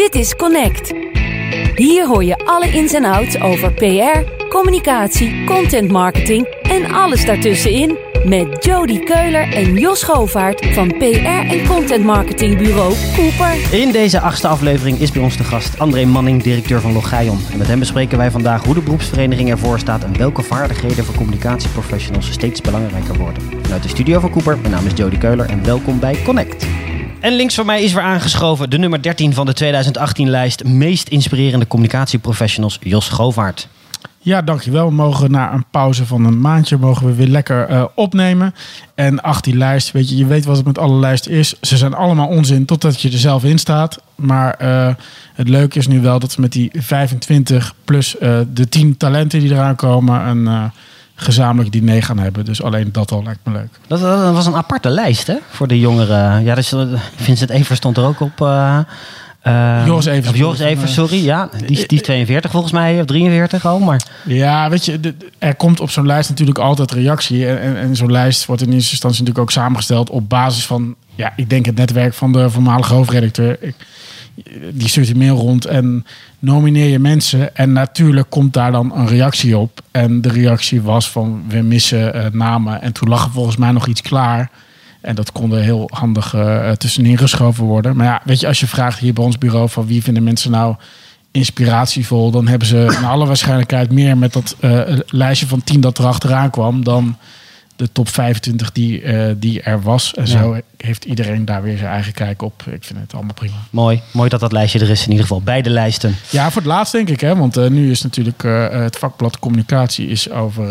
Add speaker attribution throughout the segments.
Speaker 1: Dit is Connect. Hier hoor je alle ins en outs over PR, communicatie, content marketing en alles daartussenin met Jody Keuler en Jos Govaert van PR en content marketingbureau Cooper.
Speaker 2: In deze achtste aflevering is bij ons de gast André Manning, directeur van Logion. En met hem bespreken wij vandaag hoe de beroepsvereniging ervoor staat en welke vaardigheden voor communicatieprofessionals steeds belangrijker worden. Vanuit de studio van Cooper, mijn naam is Jody Keuler en welkom bij Connect. En links van mij is weer aangeschoven de nummer 13 van de 2018-lijst meest inspirerende communicatieprofessionals, Jos Govaert.
Speaker 3: Ja, dankjewel. We mogen na een pauze van een maandje mogen we weer lekker uh, opnemen. En ach, die lijst, weet je, je weet wat het met alle lijsten is. Ze zijn allemaal onzin totdat je er zelf in staat. Maar uh, het leuke is nu wel dat we met die 25 plus uh, de 10 talenten die eraan komen... een gezamenlijk diner gaan hebben. Dus alleen dat al lijkt me leuk.
Speaker 2: Dat, dat was een aparte lijst hè, voor de jongeren. Ja, dus, Vincent Evers stond er ook op...
Speaker 3: Uh, Joris Evers.
Speaker 2: Joris Evers, sorry. Ja, die, die is 42 volgens mij, of 43 al. Maar...
Speaker 3: Ja, weet je, er komt op zo'n lijst natuurlijk altijd reactie. En, en, en zo'n lijst wordt in eerste instantie natuurlijk ook samengesteld op basis van, ja, ik denk het netwerk van de voormalige hoofdredacteur. Ik, die stuurt een mail rond en nomineer je mensen. En natuurlijk komt daar dan een reactie op. En de reactie was van, we missen uh, namen. En toen lag er volgens mij nog iets klaar. En dat kon er heel handig uh, tussenin geschoven worden. Maar ja, weet je, als je vraagt hier bij ons bureau van wie vinden mensen nou inspiratievol, dan hebben ze naar alle waarschijnlijkheid meer met dat uh, lijstje van 10 dat erachteraan kwam dan de top 25 die, uh, die er was. En ja. zo heeft iedereen daar weer zijn eigen kijk op. Ik vind het allemaal prima.
Speaker 2: Mooi, mooi dat dat lijstje er is in ieder geval. Beide lijsten.
Speaker 3: Ja, voor het laatst denk ik. Hè? Want uh, nu is natuurlijk uh, het vakblad communicatie is over...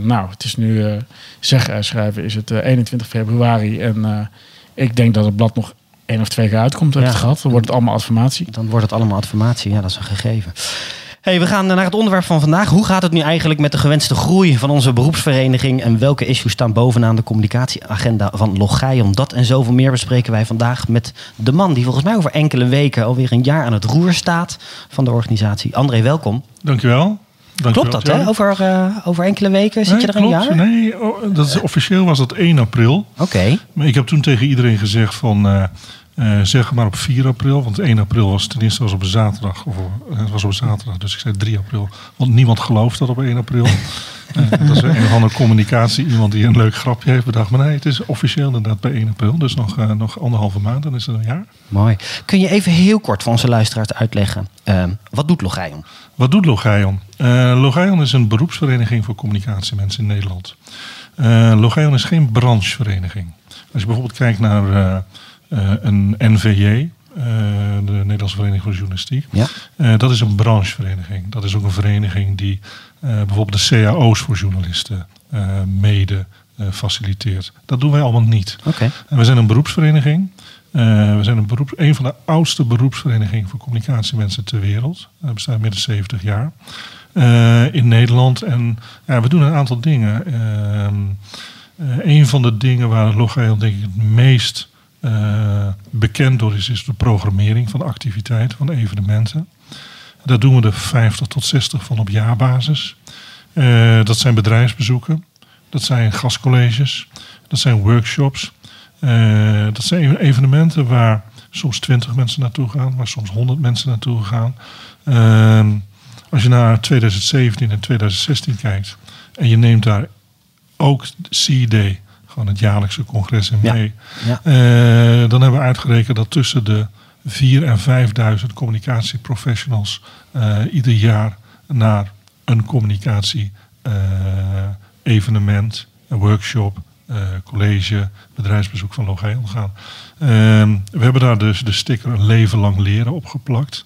Speaker 3: nou, het is nu zeggen schrijven is het 21 februari. En ik denk dat het blad nog één of twee keer uitkomt. Ja. het gehad. Dan wordt het allemaal adformatie.
Speaker 2: Dan wordt het allemaal adformatie. Ja, dat is een gegeven. Hey, we gaan naar het onderwerp van vandaag. Hoe gaat het nu eigenlijk met de gewenste groei van onze beroepsvereniging? En welke issues staan bovenaan de communicatieagenda van Logion? Dat en zoveel meer bespreken wij vandaag met de man die volgens mij over enkele weken alweer een jaar aan het roer staat van de organisatie. André, welkom.
Speaker 4: Dankjewel. Dankjewel
Speaker 2: klopt dat, hè? Over, uh, over enkele weken zit
Speaker 4: nee,
Speaker 2: je er
Speaker 4: klopt.
Speaker 2: een jaar?
Speaker 4: Nee, oh, dat is, officieel was dat 1 april.
Speaker 2: Oké. Okay.
Speaker 4: Maar ik heb toen tegen iedereen gezegd van... Uh, uh, zeg maar op 4 april, want 1 april was ten eerste was op een zaterdag. Of, het was op een zaterdag, dus ik zei 3 april. Want niemand gelooft dat op 1 april. uh, dat is een of andere communicatie. Iemand die een leuk grapje heeft bedacht. Maar nee, het is officieel inderdaad bij 1 april. Dus nog, uh, nog anderhalve maand, dan is het een jaar.
Speaker 2: Mooi. Kun je even heel kort voor onze luisteraars uitleggen. wat doet Logion?
Speaker 4: Wat doet Logion? Logion is een beroepsvereniging voor communicatiemensen in Nederland. Logion is geen branchevereniging. Als je bijvoorbeeld kijkt naar... Uh, een NVJ, uh, de Nederlandse Vereniging voor Journalistiek.
Speaker 2: Ja.
Speaker 4: Uh, dat is een branchevereniging. Dat is ook een vereniging die bijvoorbeeld de cao's voor journalisten mede faciliteert. Dat doen wij allemaal niet.
Speaker 2: Okay.
Speaker 4: En we zijn een beroepsvereniging. we zijn een, beroeps, een van de oudste beroepsverenigingen voor communicatiemensen ter wereld. We bestaan meer dan 70 jaar. in Nederland. En we doen een aantal dingen. een van de dingen waar Logion denk ik het meest uh, bekend door is, is de programmering van de activiteiten, van evenementen. Daar doen we er 50 tot 60 van op jaarbasis. Uh, dat zijn bedrijfsbezoeken, dat zijn gastcolleges, dat zijn workshops. Uh, dat zijn evenementen waar soms 20 mensen naartoe gaan, waar soms 100 mensen naartoe gaan. als je naar 2017 en 2016 kijkt en je neemt daar ook C-Day van het jaarlijkse congres in mei.
Speaker 2: Ja.
Speaker 4: Ja. Uh, dan hebben we uitgerekend dat tussen de 4 en 5000 communicatieprofessionals uh, ieder jaar naar een communicatie uh, evenement, een workshop, college, bedrijfsbezoek van Logion gaan. Ehm, we hebben daar dus de sticker een leven lang leren opgeplakt.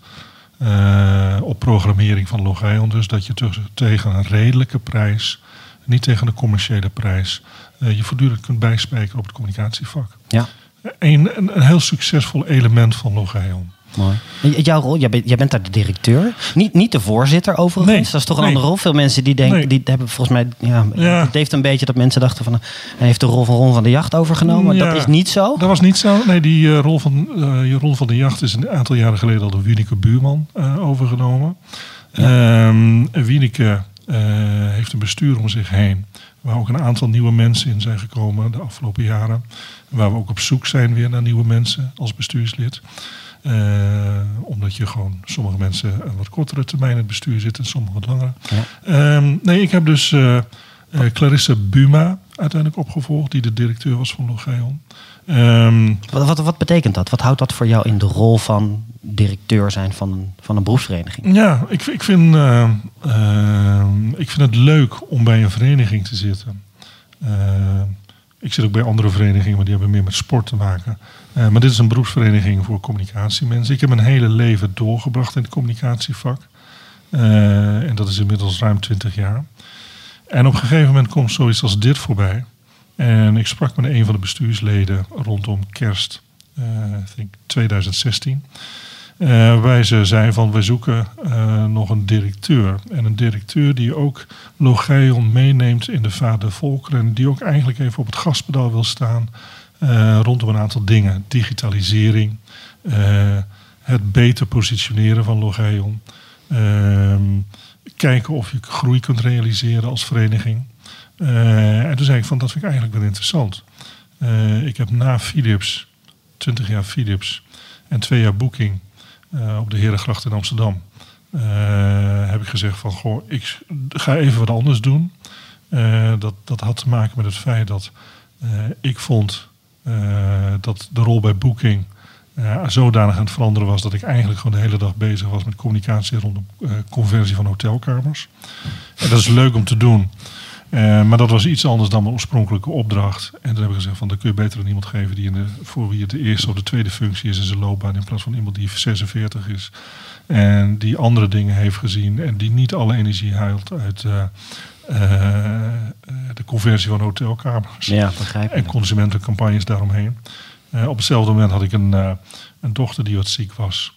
Speaker 4: op programmering van Logion. Dus dat je tegen een redelijke prijs, niet tegen een commerciële prijs, uh, je voortdurend kunt bijspijken op het communicatievak.
Speaker 2: Ja.
Speaker 4: Een, een, een heel succesvol element van Logion.
Speaker 2: Mooi. Jouw rol, jij bent, jij bent daar de directeur. Niet, niet de voorzitter overigens.
Speaker 4: Nee,
Speaker 2: dat is toch een
Speaker 4: nee.
Speaker 2: andere rol. Veel mensen die denken,
Speaker 4: Nee.
Speaker 2: die hebben volgens mij. Ja,
Speaker 4: Ja.
Speaker 2: Het heeft een beetje dat mensen dachten van. eh, Hij heeft de rol van Ron van de Jacht overgenomen.
Speaker 4: Ja.
Speaker 2: Dat is niet zo.
Speaker 4: Dat was niet zo. Nee, die uh, rol, van, uh, rol van de jacht is een aantal jaren geleden al door Wieneke Buurman uh, overgenomen. Ja. Um, Wieneke heeft een bestuur om zich heen. Waar ook een aantal nieuwe mensen in zijn gekomen de afgelopen jaren. Waar we ook op zoek zijn weer naar nieuwe mensen als bestuurslid. Uh, omdat je gewoon sommige mensen een wat kortere termijn in het bestuur zitten en sommige wat langer.
Speaker 2: Ja.
Speaker 4: Ehm, nee, ik heb dus eh eh, Clarisse Buma uiteindelijk opgevolgd, die de directeur was van Logeon. Ehm,
Speaker 2: Wat, wat, wat betekent dat? Wat houdt dat voor jou in de rol van directeur zijn van een, van een beroepsvereniging?
Speaker 4: Ja, ik, ik, vind, eh, eh, ik vind het leuk om bij een vereniging te zitten. Eh, ik zit ook bij andere verenigingen, maar die hebben meer met sport te maken. Maar dit is een beroepsvereniging voor communicatiemensen. Ik heb mijn hele leven doorgebracht in het communicatievak. En dat is inmiddels ruim 20 jaar. En op een gegeven moment komt zoiets als dit voorbij. En ik sprak met een van de bestuursleden rondom kerst, denk 2016. Eh, waarbij ze zei van we zoeken eh, nog een directeur. En een directeur die ook Logeion meeneemt in de vader volkeren. En die ook eigenlijk even op het gaspedaal wil staan eh, rondom een aantal dingen. Digitalisering, eh, het beter positioneren van Logeion. ehm, kijken of je groei kunt realiseren als vereniging. Eh, en toen zei ik van dat vind ik eigenlijk wel interessant. Eh, ik heb na Philips, 20 jaar Philips en twee jaar Booking eh, op de Herengracht in Amsterdam. eh, heb ik gezegd van goh, ik ga even wat anders doen. Eh, dat, dat had te maken met het feit dat eh, ik vond eh, dat de rol bij Booking eh, zodanig aan het veranderen was dat ik eigenlijk gewoon de hele dag bezig was met communicatie rondom eh, conversie van hotelkamers. En dat is leuk om te doen. Eh, maar dat was iets anders dan mijn oorspronkelijke opdracht. En toen heb ik gezegd van, dan kun je beter aan iemand geven die in de, voor wie het de eerste of de tweede functie is in zijn loopbaan. In plaats van iemand die 46 is. En die andere dingen heeft gezien. En die niet alle energie haalt uit eh, eh, de conversie van hotelkamers.
Speaker 2: Ja, begrijp
Speaker 4: En consumentencampagnes daaromheen. Op hetzelfde moment had ik een, een dochter die wat ziek was.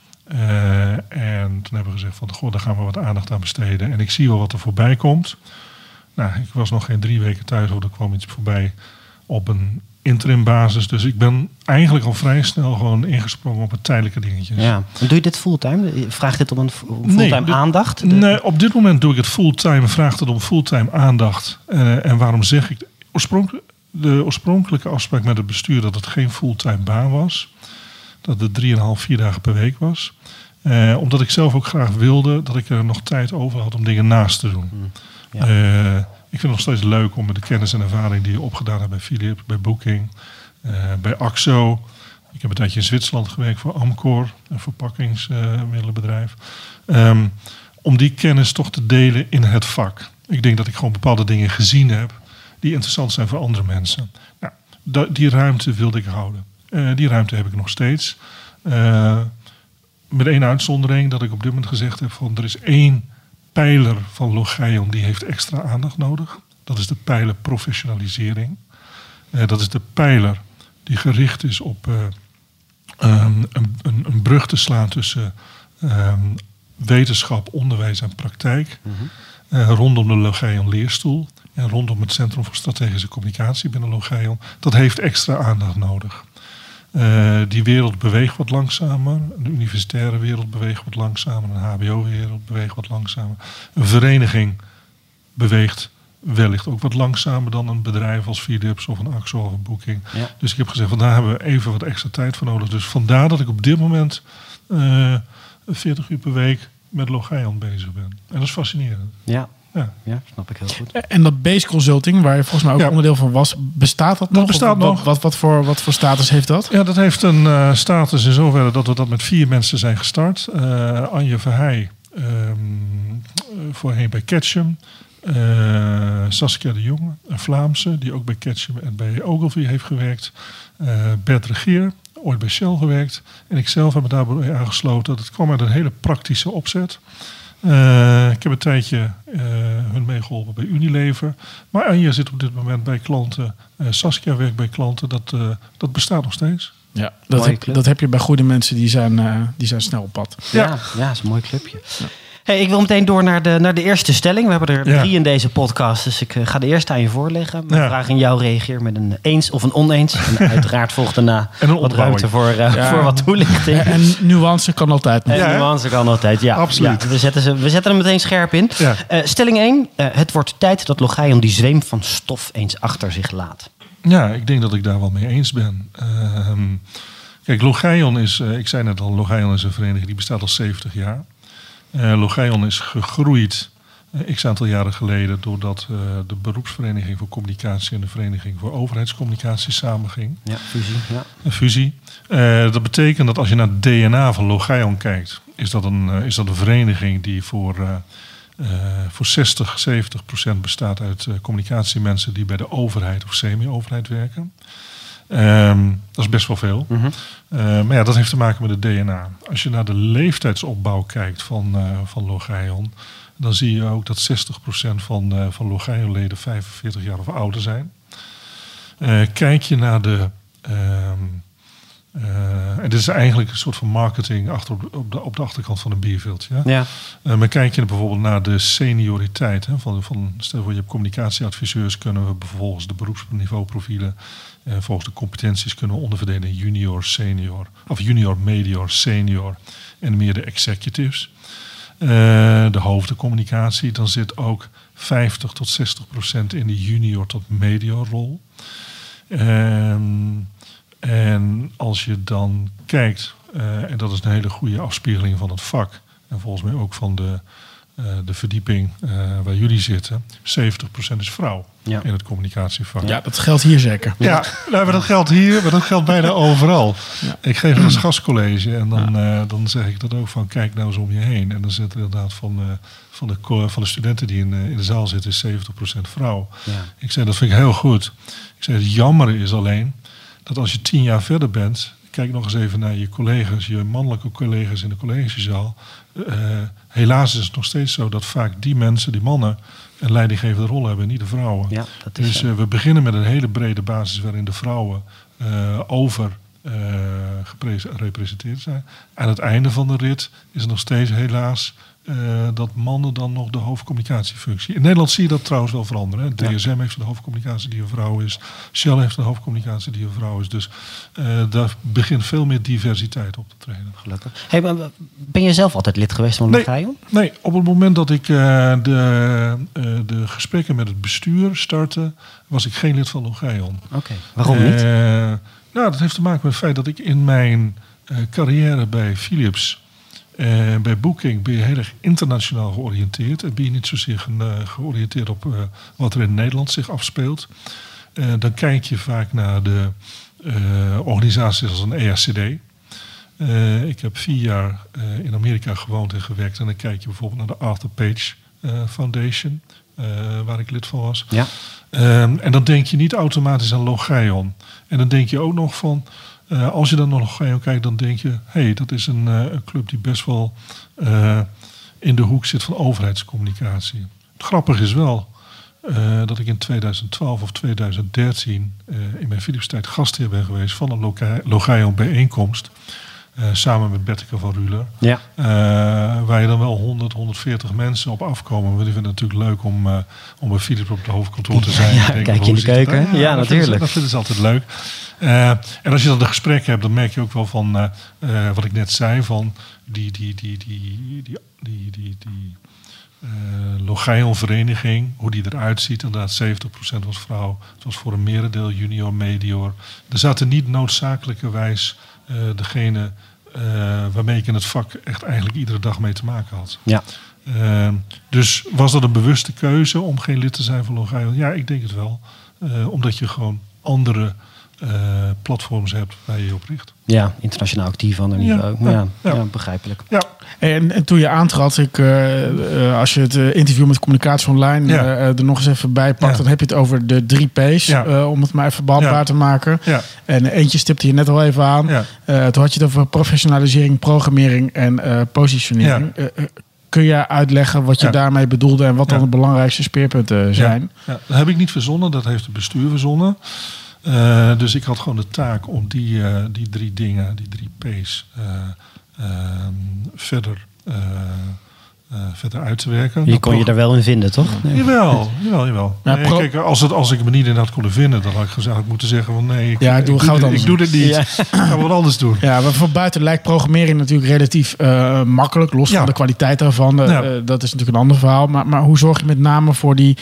Speaker 4: En toen hebben we gezegd van, goh, daar gaan we wat aandacht aan besteden. En ik zie wel wat er voorbij komt. Nou, ik was nog geen drie weken thuis of er kwam iets voorbij op een interim basis. Dus ik ben eigenlijk al vrij snel gewoon ingesprongen op het tijdelijke dingetjes.
Speaker 2: Ja. En doe je dit fulltime? Vraagt dit om een fulltime
Speaker 4: Nee, dit-
Speaker 2: aandacht? De-
Speaker 4: Nee, op dit moment doe ik het fulltime. Vraagt het om fulltime aandacht. Eh, en waarom zeg ik... Oorspronkelijk, de oorspronkelijke afspraak met het bestuur dat het geen fulltime baan was. Dat het 3,5, 4 dagen per week was. Eh, omdat ik zelf ook graag wilde dat ik er nog tijd over had om dingen naast te doen.
Speaker 2: Mm,
Speaker 4: Eh, ik vind het nog steeds leuk om met de kennis en ervaring die je opgedaan hebt bij Philips, bij Booking, eh, bij AXO. Ik heb een tijdje in Zwitserland gewerkt voor Amcor, een verpakkingsmiddelenbedrijf. Ehm, om die kennis toch te delen in het vak. Ik denk dat ik gewoon bepaalde dingen gezien heb die interessant zijn voor andere mensen. Nou, die ruimte wilde ik houden. Eh, die ruimte heb ik nog steeds. Met één uitzondering dat ik op dit moment gezegd heb van er is één pijler van Logeion die heeft extra aandacht nodig. Dat is de pijler professionalisering. Eh, dat is de pijler die gericht is op eh, een, een, een, een brug te slaan tussen ehm, wetenschap, onderwijs en praktijk. Eh, rondom de Logeion leerstoel en rondom het Centrum voor Strategische Communicatie binnen Logeion. Dat heeft extra aandacht nodig. Eh, die wereld beweegt wat langzamer. De universitaire wereld beweegt wat langzamer. Een HBO-wereld beweegt wat langzamer. Een vereniging beweegt wellicht ook wat langzamer dan een bedrijf als Philips of een Axo of een Booking.
Speaker 2: Ja.
Speaker 4: Dus ik heb gezegd, van daar hebben we even wat extra tijd voor nodig. Dus vandaar dat ik op dit moment eh 40 uur per week met Logeion bezig ben. En dat is fascinerend.
Speaker 2: Ja.
Speaker 4: Ja.
Speaker 2: ja, snap ik heel goed.
Speaker 3: En dat base consulting, waar je volgens mij ook
Speaker 4: Ja.
Speaker 3: onderdeel van was, bestaat dat nog?
Speaker 4: bestaat
Speaker 3: wat,
Speaker 4: nog.
Speaker 3: Wat, wat, voor, wat voor status heeft dat?
Speaker 4: Ja, dat heeft een eh, status in zoverre dat we dat met vier mensen zijn gestart. Eh, Anje Verheij, ehm, eh, voorheen bij Ketchum. Eh, Saskia de Jonge, een Vlaamse, die ook bij Ketchum en bij Ogilvy heeft gewerkt. Eh, Bert Regeer, ooit bij Shell gewerkt. En ik zelf heb me daarbij aangesloten. Dat kwam uit een hele praktische opzet. Eh, ik heb een tijdje eh, hun meegeholpen bij Unilever. Maar Anja zit op dit moment bij klanten. Eh, Saskia werkt bij klanten. Dat, eh, dat bestaat nog steeds.
Speaker 3: Ja, dat heb, dat heb je bij goede mensen, die zijn, eh, die zijn snel op pad.
Speaker 2: Ja,
Speaker 4: Ja.
Speaker 2: ja, is een mooi clubje. Hey, ik wil meteen door naar de, naar de eerste stelling. We hebben er
Speaker 4: Ja.
Speaker 2: drie in deze podcast, dus ik eh, ga de eerste aan je voorleggen. Mijn
Speaker 4: Ja.
Speaker 2: vraag aan jou reageer met een eens of een oneens. En uiteraard volgt daarna
Speaker 4: En een
Speaker 2: wat ruimte voor, eh,
Speaker 3: Ja.
Speaker 2: voor wat toelichting.
Speaker 3: En, nuance kan altijd.
Speaker 2: En nuance kan altijd, ja.
Speaker 4: Absoluut.
Speaker 2: Ja, we, zetten ze, we zetten hem meteen scherp in.
Speaker 4: Ja.
Speaker 2: Eh, stelling 1. het wordt tijd dat Logeion die zweem van stof eens achter zich laat.
Speaker 4: Ja, ik denk dat ik daar wel mee eens ben. Ehm, Kijk, Logeion is, ik zei net al, Logeion is een vereniging die bestaat al 70 jaar. Eh Logeion is gegroeid eh, x aantal jaren geleden doordat eh, de beroepsvereniging voor communicatie en de vereniging voor overheidscommunicatie samenging.
Speaker 2: Ja, fusie. Ja.
Speaker 4: Een fusie. Dat betekent dat als je naar het DNA van Logeion kijkt, is dat een, is dat een vereniging die voor, voor 60, 70 procent bestaat uit communicatiemensen die bij de overheid of semi-overheid werken. Ehm, dat is best wel veel.
Speaker 2: Mhm.
Speaker 4: Eh, maar ja, dat heeft te maken met het DNA. Als je naar de leeftijdsopbouw kijkt van, eh van Logeion, dan zie je ook dat 60% van, eh van Logeion-leden 45 jaar of ouder zijn. Eh, kijk je naar de. ehm, eh, en dit is eigenlijk een soort van marketing achter op, de, op de achterkant van een bierveld. Ja?
Speaker 2: Ja.
Speaker 4: Eh, maar kijk je bijvoorbeeld naar de senioriteit. Hè, van, van, stel voor je hebt communicatieadviseurs, kunnen we volgens de beroepsniveauprofielen, eh, volgens de competenties kunnen we onderverdelen in junior, senior, of junior, medior, senior en meer de executives. Eh, de hoofdcommunicatie, dan zit ook 50 tot 60 procent in de junior tot medior rol. Ehm, en als je dan kijkt, eh, en dat is een hele goede afspiegeling van het vak, en volgens mij ook van de, eh, de verdieping eh, waar jullie zitten, 70% is vrouw
Speaker 2: Ja.
Speaker 4: in het communicatievak.
Speaker 3: Ja, dat geldt hier zeker.
Speaker 4: Ja, nou, maar dat geldt hier, maar dat geldt bijna overal.
Speaker 3: Ja.
Speaker 4: Ik geef eens gastcollege en dan, eh, dan zeg ik dat ook van kijk nou eens om je heen. En dan zit er inderdaad van, eh, van, de, van de studenten die in, in de zaal zitten is 70% vrouw.
Speaker 2: Ja.
Speaker 4: Ik zei dat vind ik heel goed. Ik zei het jammer is alleen dat als je tien jaar verder bent, kijk nog eens even naar je collega's, je mannelijke collega's in de collegezaal. Eh, helaas is het nog steeds zo dat vaak die mensen, die mannen, een leidinggevende rol hebben en niet de vrouwen.
Speaker 2: Ja, dat is
Speaker 4: Dus eh, we beginnen met een hele brede basis waarin de vrouwen eh, over gepres- gerepresenteerd zijn. Aan het einde van de rit is het nog steeds helaas eh, dat mannen dan nog de hoofdcommunicatiefunctie. In Nederland zie je dat trouwens wel veranderen. Hè.
Speaker 2: Ja.
Speaker 4: DSM heeft een hoofdcommunicatie die een vrouw is. Shell heeft een hoofdcommunicatie die een vrouw is. Dus eh, daar begint veel meer diversiteit op te treden.
Speaker 2: Gelukkig. Hey, ben je zelf altijd lid geweest van
Speaker 4: Nee.
Speaker 2: Logeion?
Speaker 4: Nee, op het moment dat ik eh, de, eh, de gesprekken met het bestuur startte, was ik geen lid van Logeion.
Speaker 2: Oké. Waarom niet?
Speaker 4: Nou, dat heeft te maken met het feit dat ik in mijn eh, carrière bij Philips, eh, bij Booking, ben je heel erg internationaal georiënteerd. En ben je niet zozeer eh, georiënteerd op eh, wat er in Nederland zich afspeelt. Dan kijk je vaak naar de organisaties als een EACD. Ik heb vier jaar in Amerika gewoond en gewerkt. En dan kijk je bijvoorbeeld naar de Arthur Page Foundation, waar ik lid van was.
Speaker 2: Ja.
Speaker 4: Ehm, en dan denk je niet automatisch aan Logeion. En dan denk je ook nog van, eh, als je dan naar Logeion kijkt, dan denk je, hé, hey, dat is een, eh, een club die best wel eh, in de hoek zit van overheidscommunicatie. Het grappige is wel dat ik in 2012 of 2013 eh, in mijn Philips-tijd gastheer ben geweest van een Logeion bijeenkomst. Eh, samen met Betteke van Ruler.
Speaker 2: Ja.
Speaker 4: Eh, waar je dan wel 100, 140 mensen op afkomen. Want die vinden het natuurlijk leuk om, eh om bij Philips op het hoofdkantoor te zijn.
Speaker 2: Ja,
Speaker 4: En denken,
Speaker 2: kijk in de keuken. Ja, natuurlijk.
Speaker 4: Dat vinden ze altijd leuk. En als je dan een gesprek hebt, dan merk je ook wel van wat ik net zei. Van die, die, die, die, die, die, die, die Logeion-vereniging, hoe die eruit ziet. Inderdaad, 70% was vrouw. Het was voor een merendeel junior, medior. Er zaten niet noodzakelijkerwijs degene eh, waarmee ik in het vak echt eigenlijk iedere dag mee te maken had.
Speaker 2: Ja.
Speaker 4: Eh, dus was dat een bewuste keuze om geen lid te zijn van Logeion? Ja, ik denk het wel. Eh, omdat je gewoon andere eh, platforms hebt waar je je op richt.
Speaker 2: ja, internationaal actief aan een
Speaker 4: Ja,
Speaker 2: niveau. Ja,
Speaker 4: ja,
Speaker 2: ja,
Speaker 4: ja.
Speaker 2: begrijpelijk.
Speaker 4: Ja,
Speaker 3: En, en toen je aantrad, ik, eh, eh, als je het eh, interview met Communicatie Online
Speaker 4: Ja.
Speaker 3: eh, er nog eens even bij pakt,
Speaker 4: Ja.
Speaker 3: dan heb je het over de drie P's,
Speaker 4: Ja.
Speaker 3: eh, om het maar even behapbaar
Speaker 4: Ja.
Speaker 3: te maken.
Speaker 4: ja,
Speaker 3: En eentje stipte je net al even aan.
Speaker 4: ja.
Speaker 3: Eh, toen had je het over professionalisering, programmering en eh, positionering. Eh, eh, kun je uitleggen wat je
Speaker 4: Ja.
Speaker 3: daarmee bedoelde en wat dan
Speaker 4: Ja.
Speaker 3: de belangrijkste speerpunten zijn?
Speaker 4: Ja, dat heb ik niet verzonnen, dat heeft het bestuur verzonnen. Eh, dus ik had gewoon de taak om die, eh, die drie dingen, die drie P's, eh, ehm, verder, eh, eh, verder uit te werken.
Speaker 2: Je
Speaker 4: Dat
Speaker 2: kon je daar wel in vinden, toch? Nee.
Speaker 4: Jawel, jawel, jawel.
Speaker 3: Ja,
Speaker 4: Nee,
Speaker 3: pro-
Speaker 4: kijk, als, het, als ik me niet in had kunnen vinden, dan had ik gezegd moeten zeggen van nee, ik,
Speaker 3: Ja, ik doe-
Speaker 4: dit,
Speaker 3: anders
Speaker 4: ik doe dit niet.
Speaker 2: Ja.
Speaker 4: Ik ga wat anders doen.
Speaker 3: Ja, maar van buiten lijkt programmering natuurlijk relatief eh, makkelijk, los
Speaker 4: Ja.
Speaker 3: van de kwaliteit daarvan.
Speaker 4: Ja.
Speaker 3: dat is natuurlijk een ander verhaal. Maar, maar hoe zorg je met name voor die,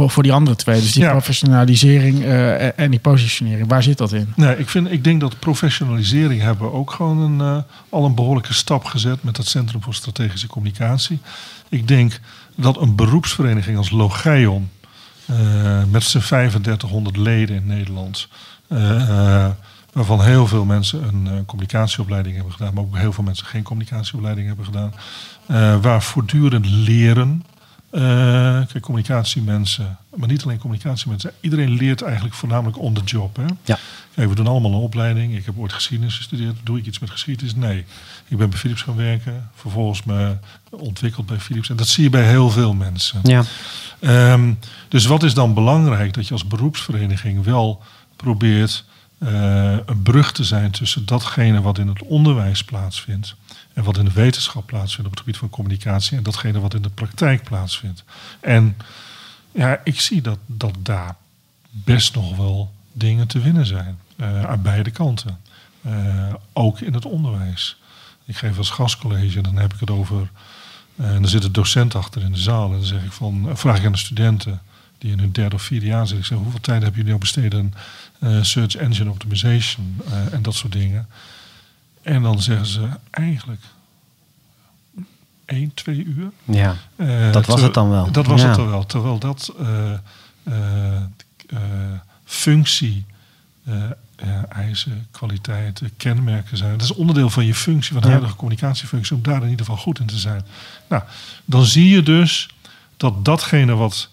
Speaker 3: voor voor, die andere twee. Dus die
Speaker 4: Ja.
Speaker 3: professionalisering eh, en- die positionering. Waar zit dat in?
Speaker 4: Nee, ik, vind, ik denk dat professionalisering hebben we ook gewoon een, eh, al een behoorlijke stap gezet met het Centrum voor Strategische Communicatie. Ik denk dat een beroepsvereniging als Logeion, eh, met zijn 3500 leden in Nederland, waarvan heel veel mensen een communicatieopleiding hebben gedaan, maar ook heel veel mensen geen communicatieopleiding hebben gedaan, waar voortdurend leren. Eh, kijk, communicatiemensen, maar niet alleen communicatiemensen, iedereen leert eigenlijk voornamelijk on the job. Hè?
Speaker 2: Ja.
Speaker 4: Kijk, we doen allemaal een opleiding. Ik heb ooit geschiedenis gestudeerd. Doe ik iets met geschiedenis? Nee. Ik ben bij Philips gaan werken. Vervolgens me ontwikkeld bij Philips. En dat zie je bij heel veel mensen.
Speaker 2: Ja.
Speaker 4: Ehm, dus wat is dan belangrijk? Dat je als beroepsvereniging wel probeert eh, een brug te zijn tussen datgene wat in het onderwijs plaatsvindt. En wat in de wetenschap plaatsvindt op het gebied van communicatie. En datgene wat in de praktijk plaatsvindt. En ja, ik zie dat, dat daar best nog wel dingen te winnen zijn. eh, aan beide kanten. Eh, ook in het onderwijs. Ik geef als gastcollege en dan heb ik het over. eh, en dan zit een docent achter in de zaal. En dan zeg ik van, vraag ik aan de studenten die in hun derde of vierde jaar zitten. Ik zeg, hoeveel tijd hebben jullie al besteed aan search engine optimization en dat soort dingen. En dan zeggen ze eigenlijk één, twee uur.
Speaker 2: ja.
Speaker 4: Eh,
Speaker 2: Dat was het dan wel.
Speaker 4: Dat was
Speaker 2: Ja.
Speaker 4: het dan wel. Terwijl dat eh, eh, functie, eisen, kwaliteiten, kenmerken zijn. Dat is onderdeel van je functie, van de
Speaker 2: Ja.
Speaker 4: huidige communicatiefunctie, om daar in ieder geval goed in te zijn. Nou, dan zie je dus dat datgene wat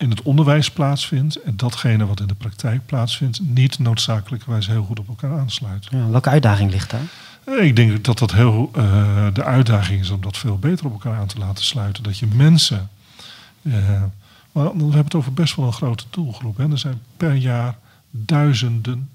Speaker 4: in het onderwijs plaatsvindt en datgene wat in de praktijk plaatsvindt, niet noodzakelijkerwijs heel goed op elkaar aansluit.
Speaker 2: Ja, welke uitdaging ligt daar?
Speaker 4: Eh, Ik denk dat dat heel eh, de uitdaging is om dat veel beter op elkaar aan te laten sluiten. Dat je mensen. eh, maar we hebben het over best wel een grote doelgroep. Hè. Er zijn per jaar duizenden,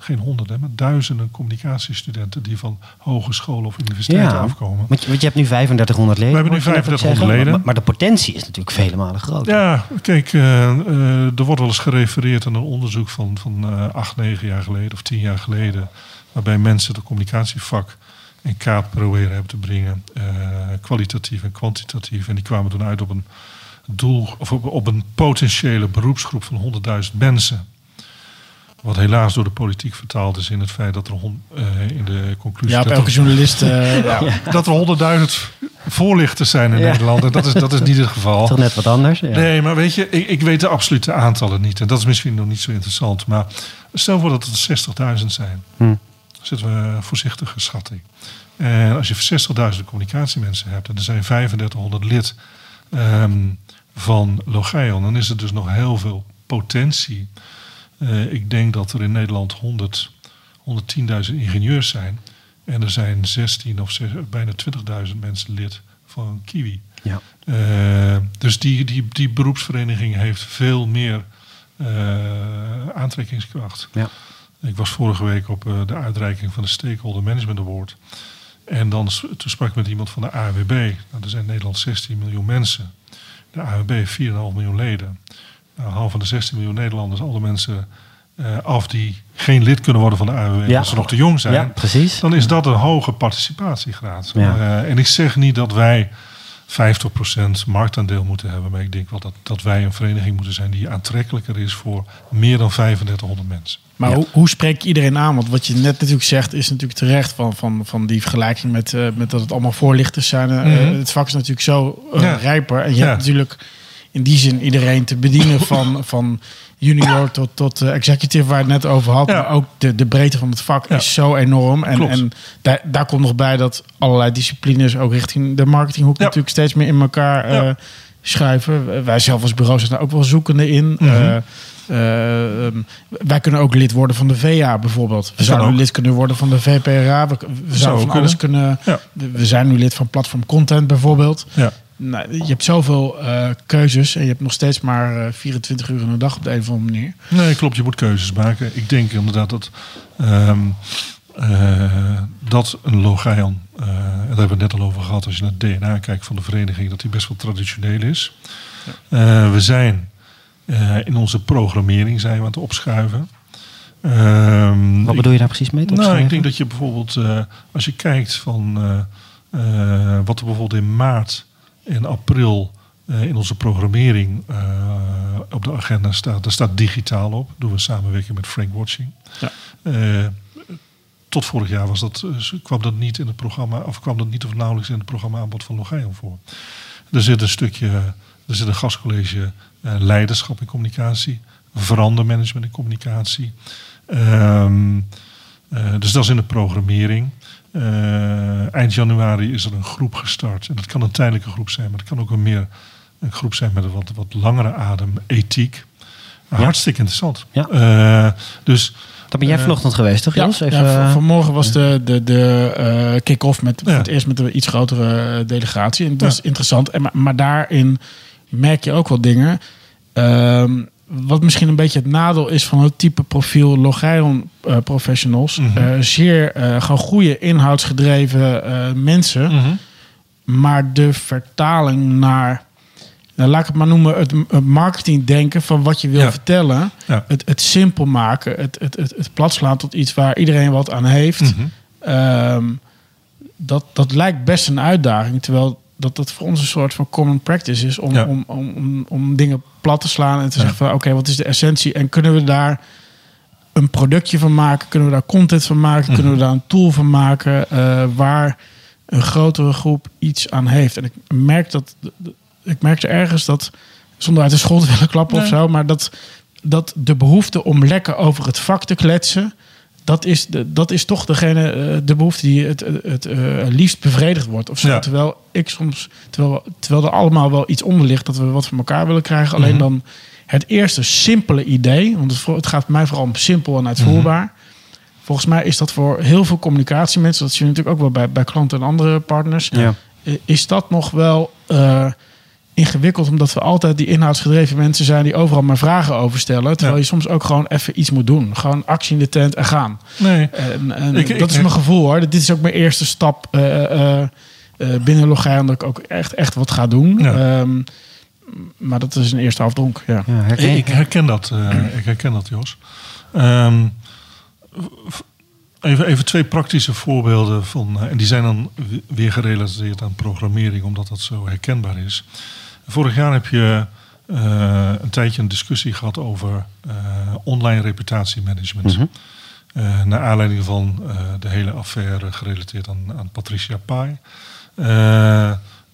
Speaker 4: geen honderden, maar duizenden communicatiestudenten die van hogescholen of universiteiten
Speaker 2: Ja.
Speaker 4: afkomen.
Speaker 2: Want je, want je hebt nu 3500 leden.
Speaker 4: We hebben nu
Speaker 2: hoor ik je net ook
Speaker 4: 3500
Speaker 2: zeggen.
Speaker 4: leden.
Speaker 2: Maar, maar de potentie is natuurlijk vele malen groter.
Speaker 4: Ja, kijk, eh, eh, er wordt wel eens gerefereerd aan een onderzoek van, van eh, acht, negen jaar geleden of tien jaar geleden. Waarbij mensen het communicatievak in kaart proberen hebben te brengen. kwalitatief en kwantitatief. En die kwamen toen uit op een doel, of op, op een potentiële beroepsgroep van 100.000 mensen. Wat helaas door de politiek vertaald is in het feit dat er hon- eh, in de conclusie.
Speaker 3: Ja, op
Speaker 4: dat
Speaker 3: elke
Speaker 4: er-
Speaker 3: journalist. eh, ja.
Speaker 4: dat er 100.000 voorlichters zijn in
Speaker 2: Ja.
Speaker 4: Nederland. En dat is, dat is niet het geval.
Speaker 2: Toch net wat anders. Ja.
Speaker 4: Nee, maar weet je, ik, ik weet de absolute aantallen niet. En dat is misschien nog niet zo interessant. Maar stel voor dat het 60.000 zijn.
Speaker 2: Hm.
Speaker 4: Zitten we voorzichtige schatting. En als je 60.000 communicatiemensen hebt en er zijn 3500 lid ehm, van Logeion, dan is er dus nog heel veel potentie. Eh, ik denk dat er in Nederland 100, 110.000 ingenieurs zijn. En er zijn 16 of bijna 20.000 mensen lid van Kiwi.
Speaker 2: Ja.
Speaker 4: Eh, dus die, die, die beroepsvereniging heeft veel meer eh, aantrekkingskracht.
Speaker 2: Ja.
Speaker 4: Ik was vorige week op de uitreiking van de Stakeholder Management Award. En dan, toen sprak ik met iemand van de AWB. Nou, er zijn in Nederland 16 miljoen mensen. De AWB heeft 4,5 miljoen leden. Nou, half van de 16 miljoen Nederlanders, alle mensen eh, af die geen lid kunnen worden van de AWB,
Speaker 2: Ja.
Speaker 4: als ze nog te jong zijn
Speaker 2: ja, precies.
Speaker 4: dan is dat een hoge participatiegraad.
Speaker 2: Ja.
Speaker 4: Eh, en ik zeg niet dat wij 50% marktaandeel moeten hebben, maar ik denk wel dat, dat wij een vereniging moeten zijn die aantrekkelijker is voor meer dan 3500 mensen.
Speaker 3: Maar
Speaker 2: Ja.
Speaker 3: hoe, hoe spreek je iedereen aan? Want wat je net natuurlijk zegt is natuurlijk terecht van, van, van die vergelijking met, eh, met dat het allemaal voorlichters zijn.
Speaker 4: Mhm.
Speaker 3: Het vak is natuurlijk zo
Speaker 4: Ja.
Speaker 3: rijper. En je
Speaker 4: Ja.
Speaker 3: hebt natuurlijk in die zin iedereen te bedienen van, van junior tot, tot eh, executive waar het net over had.
Speaker 4: Ja.
Speaker 3: Maar ook de, de breedte van het vak
Speaker 4: Ja.
Speaker 3: is zo enorm. En,
Speaker 4: Klopt.
Speaker 3: en daar, daar komt nog bij dat allerlei disciplines ook richting de marketinghoek
Speaker 4: Ja.
Speaker 3: natuurlijk steeds meer in elkaar
Speaker 4: Ja.
Speaker 3: schuiven. Wij zelf als bureau zijn daar ook wel zoekende in.
Speaker 4: Mhm.
Speaker 3: Eh, eh, ehm, wij kunnen ook lid worden van de VA bijvoorbeeld. We zouden lid kunnen worden van de VPRA. We, we zouden van
Speaker 4: ook
Speaker 3: alles kunnen.
Speaker 4: Ja.
Speaker 3: We zijn nu lid van Platform Content bijvoorbeeld.
Speaker 4: Ja.
Speaker 3: Nou, je hebt zoveel eh, keuzes en je hebt nog steeds maar eh, 24 uur in de dag op de een of andere manier.
Speaker 4: Nee, klopt, je moet keuzes maken. Ik denk inderdaad dat, ehm, eh, dat een Logeion, eh, en daar hebben we het net al over gehad, als je naar het DNA kijkt van de vereniging, dat die best wel traditioneel is. Eh, we zijn eh, in onze programmering zijn we aan het opschuiven. Ehm,
Speaker 2: Wat bedoel je daar precies mee?
Speaker 4: Nou, ik denk dat je bijvoorbeeld, eh, als je kijkt van eh, eh, wat er bijvoorbeeld in maart en april eh, in onze programmering eh, op de agenda staat. Daar staat digitaal op. Doen we samenwerking met Frank Watching.
Speaker 3: Ja.
Speaker 4: Eh, tot vorig jaar was dat, kwam dat niet in het programma, of kwam dat niet of nauwelijks in het programma aanbod van Logeion voor. Er zit een stukje, er zit een gastcollege eh, leiderschap in communicatie, verandermanagement in communicatie. Ehm, eh, dus dat is in de programmering. Eh, eind januari is er een groep gestart. En dat kan een tijdelijke groep zijn, maar het kan ook een, meer, een groep zijn met een wat, wat langere adem, ethiek. Hartstikke interessant.
Speaker 2: Ja.
Speaker 4: Eh, dus
Speaker 2: Daar ben jij
Speaker 4: Eh,
Speaker 2: vanochtend geweest, toch
Speaker 3: Ja?
Speaker 2: Even,
Speaker 3: ja, van-
Speaker 2: eh,
Speaker 3: vanmorgen was de, de, de eh, kick-off met, voor het eerst met een iets grotere eh, delegatie. En dat
Speaker 4: Ja.
Speaker 3: is interessant. En, maar, maar daarin merk je ook wel dingen. Ehm, wat misschien een beetje het nadeel is van het type profiel Logeion eh, professionals.
Speaker 4: Mhm.
Speaker 3: Eh, zeer eh, gewoon goede inhoudsgedreven mensen.
Speaker 4: Mhm.
Speaker 3: Maar de vertaling naar, nou, laat ik het maar noemen, het, het marketingdenken van wat je wil
Speaker 4: Ja.
Speaker 3: vertellen.
Speaker 4: Ja.
Speaker 3: Het, het simpel maken, het, het, het, het platslaan tot iets waar iedereen wat aan heeft.
Speaker 4: Mhm.
Speaker 3: Ehm, dat, dat lijkt best een uitdaging. Terwijl dat dat voor ons een soort van common practice is om,
Speaker 4: Ja.
Speaker 3: om, om, om, om dingen plat te slaan en te
Speaker 4: Ja.
Speaker 3: zeggen van oké, wat is de essentie? En kunnen we daar een productje van maken? Kunnen we daar content van maken?
Speaker 4: Mhm.
Speaker 3: Kunnen we daar een tool van maken eh, waar een grotere groep iets aan heeft? En ik merk dat ik merkte ergens dat zonder uit de school te willen klappen of zo, maar dat, dat de behoefte om lekker over het vak te kletsen. Dat is, de, dat is toch degene, eh, de behoefte die het, het, het eh, liefst bevredigd wordt. Of zo.
Speaker 4: Ja.
Speaker 3: Terwijl ik soms, terwijl, terwijl er allemaal wel iets onder ligt dat we wat van elkaar willen krijgen. Alleen
Speaker 4: Mhm.
Speaker 3: dan het eerste simpele idee, want het, het gaat mij vooral om simpel en uitvoerbaar. Volgens mij is dat voor heel veel communicatiemensen, dat zie je natuurlijk ook wel bij, bij klanten en andere partners,
Speaker 2: Ja.
Speaker 3: eh, is dat nog wel ingewikkeld, omdat we altijd die inhoudsgedreven mensen zijn die overal maar vragen over stellen. Terwijl
Speaker 4: Ja.
Speaker 3: je soms ook gewoon even iets moet doen. Gewoon actie in de tent en gaan.
Speaker 4: Nee.
Speaker 3: En, en
Speaker 4: Ik-
Speaker 3: dat
Speaker 4: ik-
Speaker 3: is mijn gevoel hoor. Dit is ook mijn eerste stap eh, eh, eh, binnen Logijn, dat ik ook echt, echt wat ga doen.
Speaker 4: Ja.
Speaker 3: Ehm, maar dat is een eerste afdronk. Ja.
Speaker 2: ja, herken?
Speaker 4: Ik herken dat, eh, ik herken dat Jos. Ehm, even, even twee praktische voorbeelden van, en die zijn dan weer gerelateerd aan programmering, omdat dat zo herkenbaar is. Vorig jaar heb je eh, een tijdje een discussie gehad over eh, online reputatiemanagement. Eh, naar aanleiding van de hele affaire gerelateerd aan, aan Patricia Pai.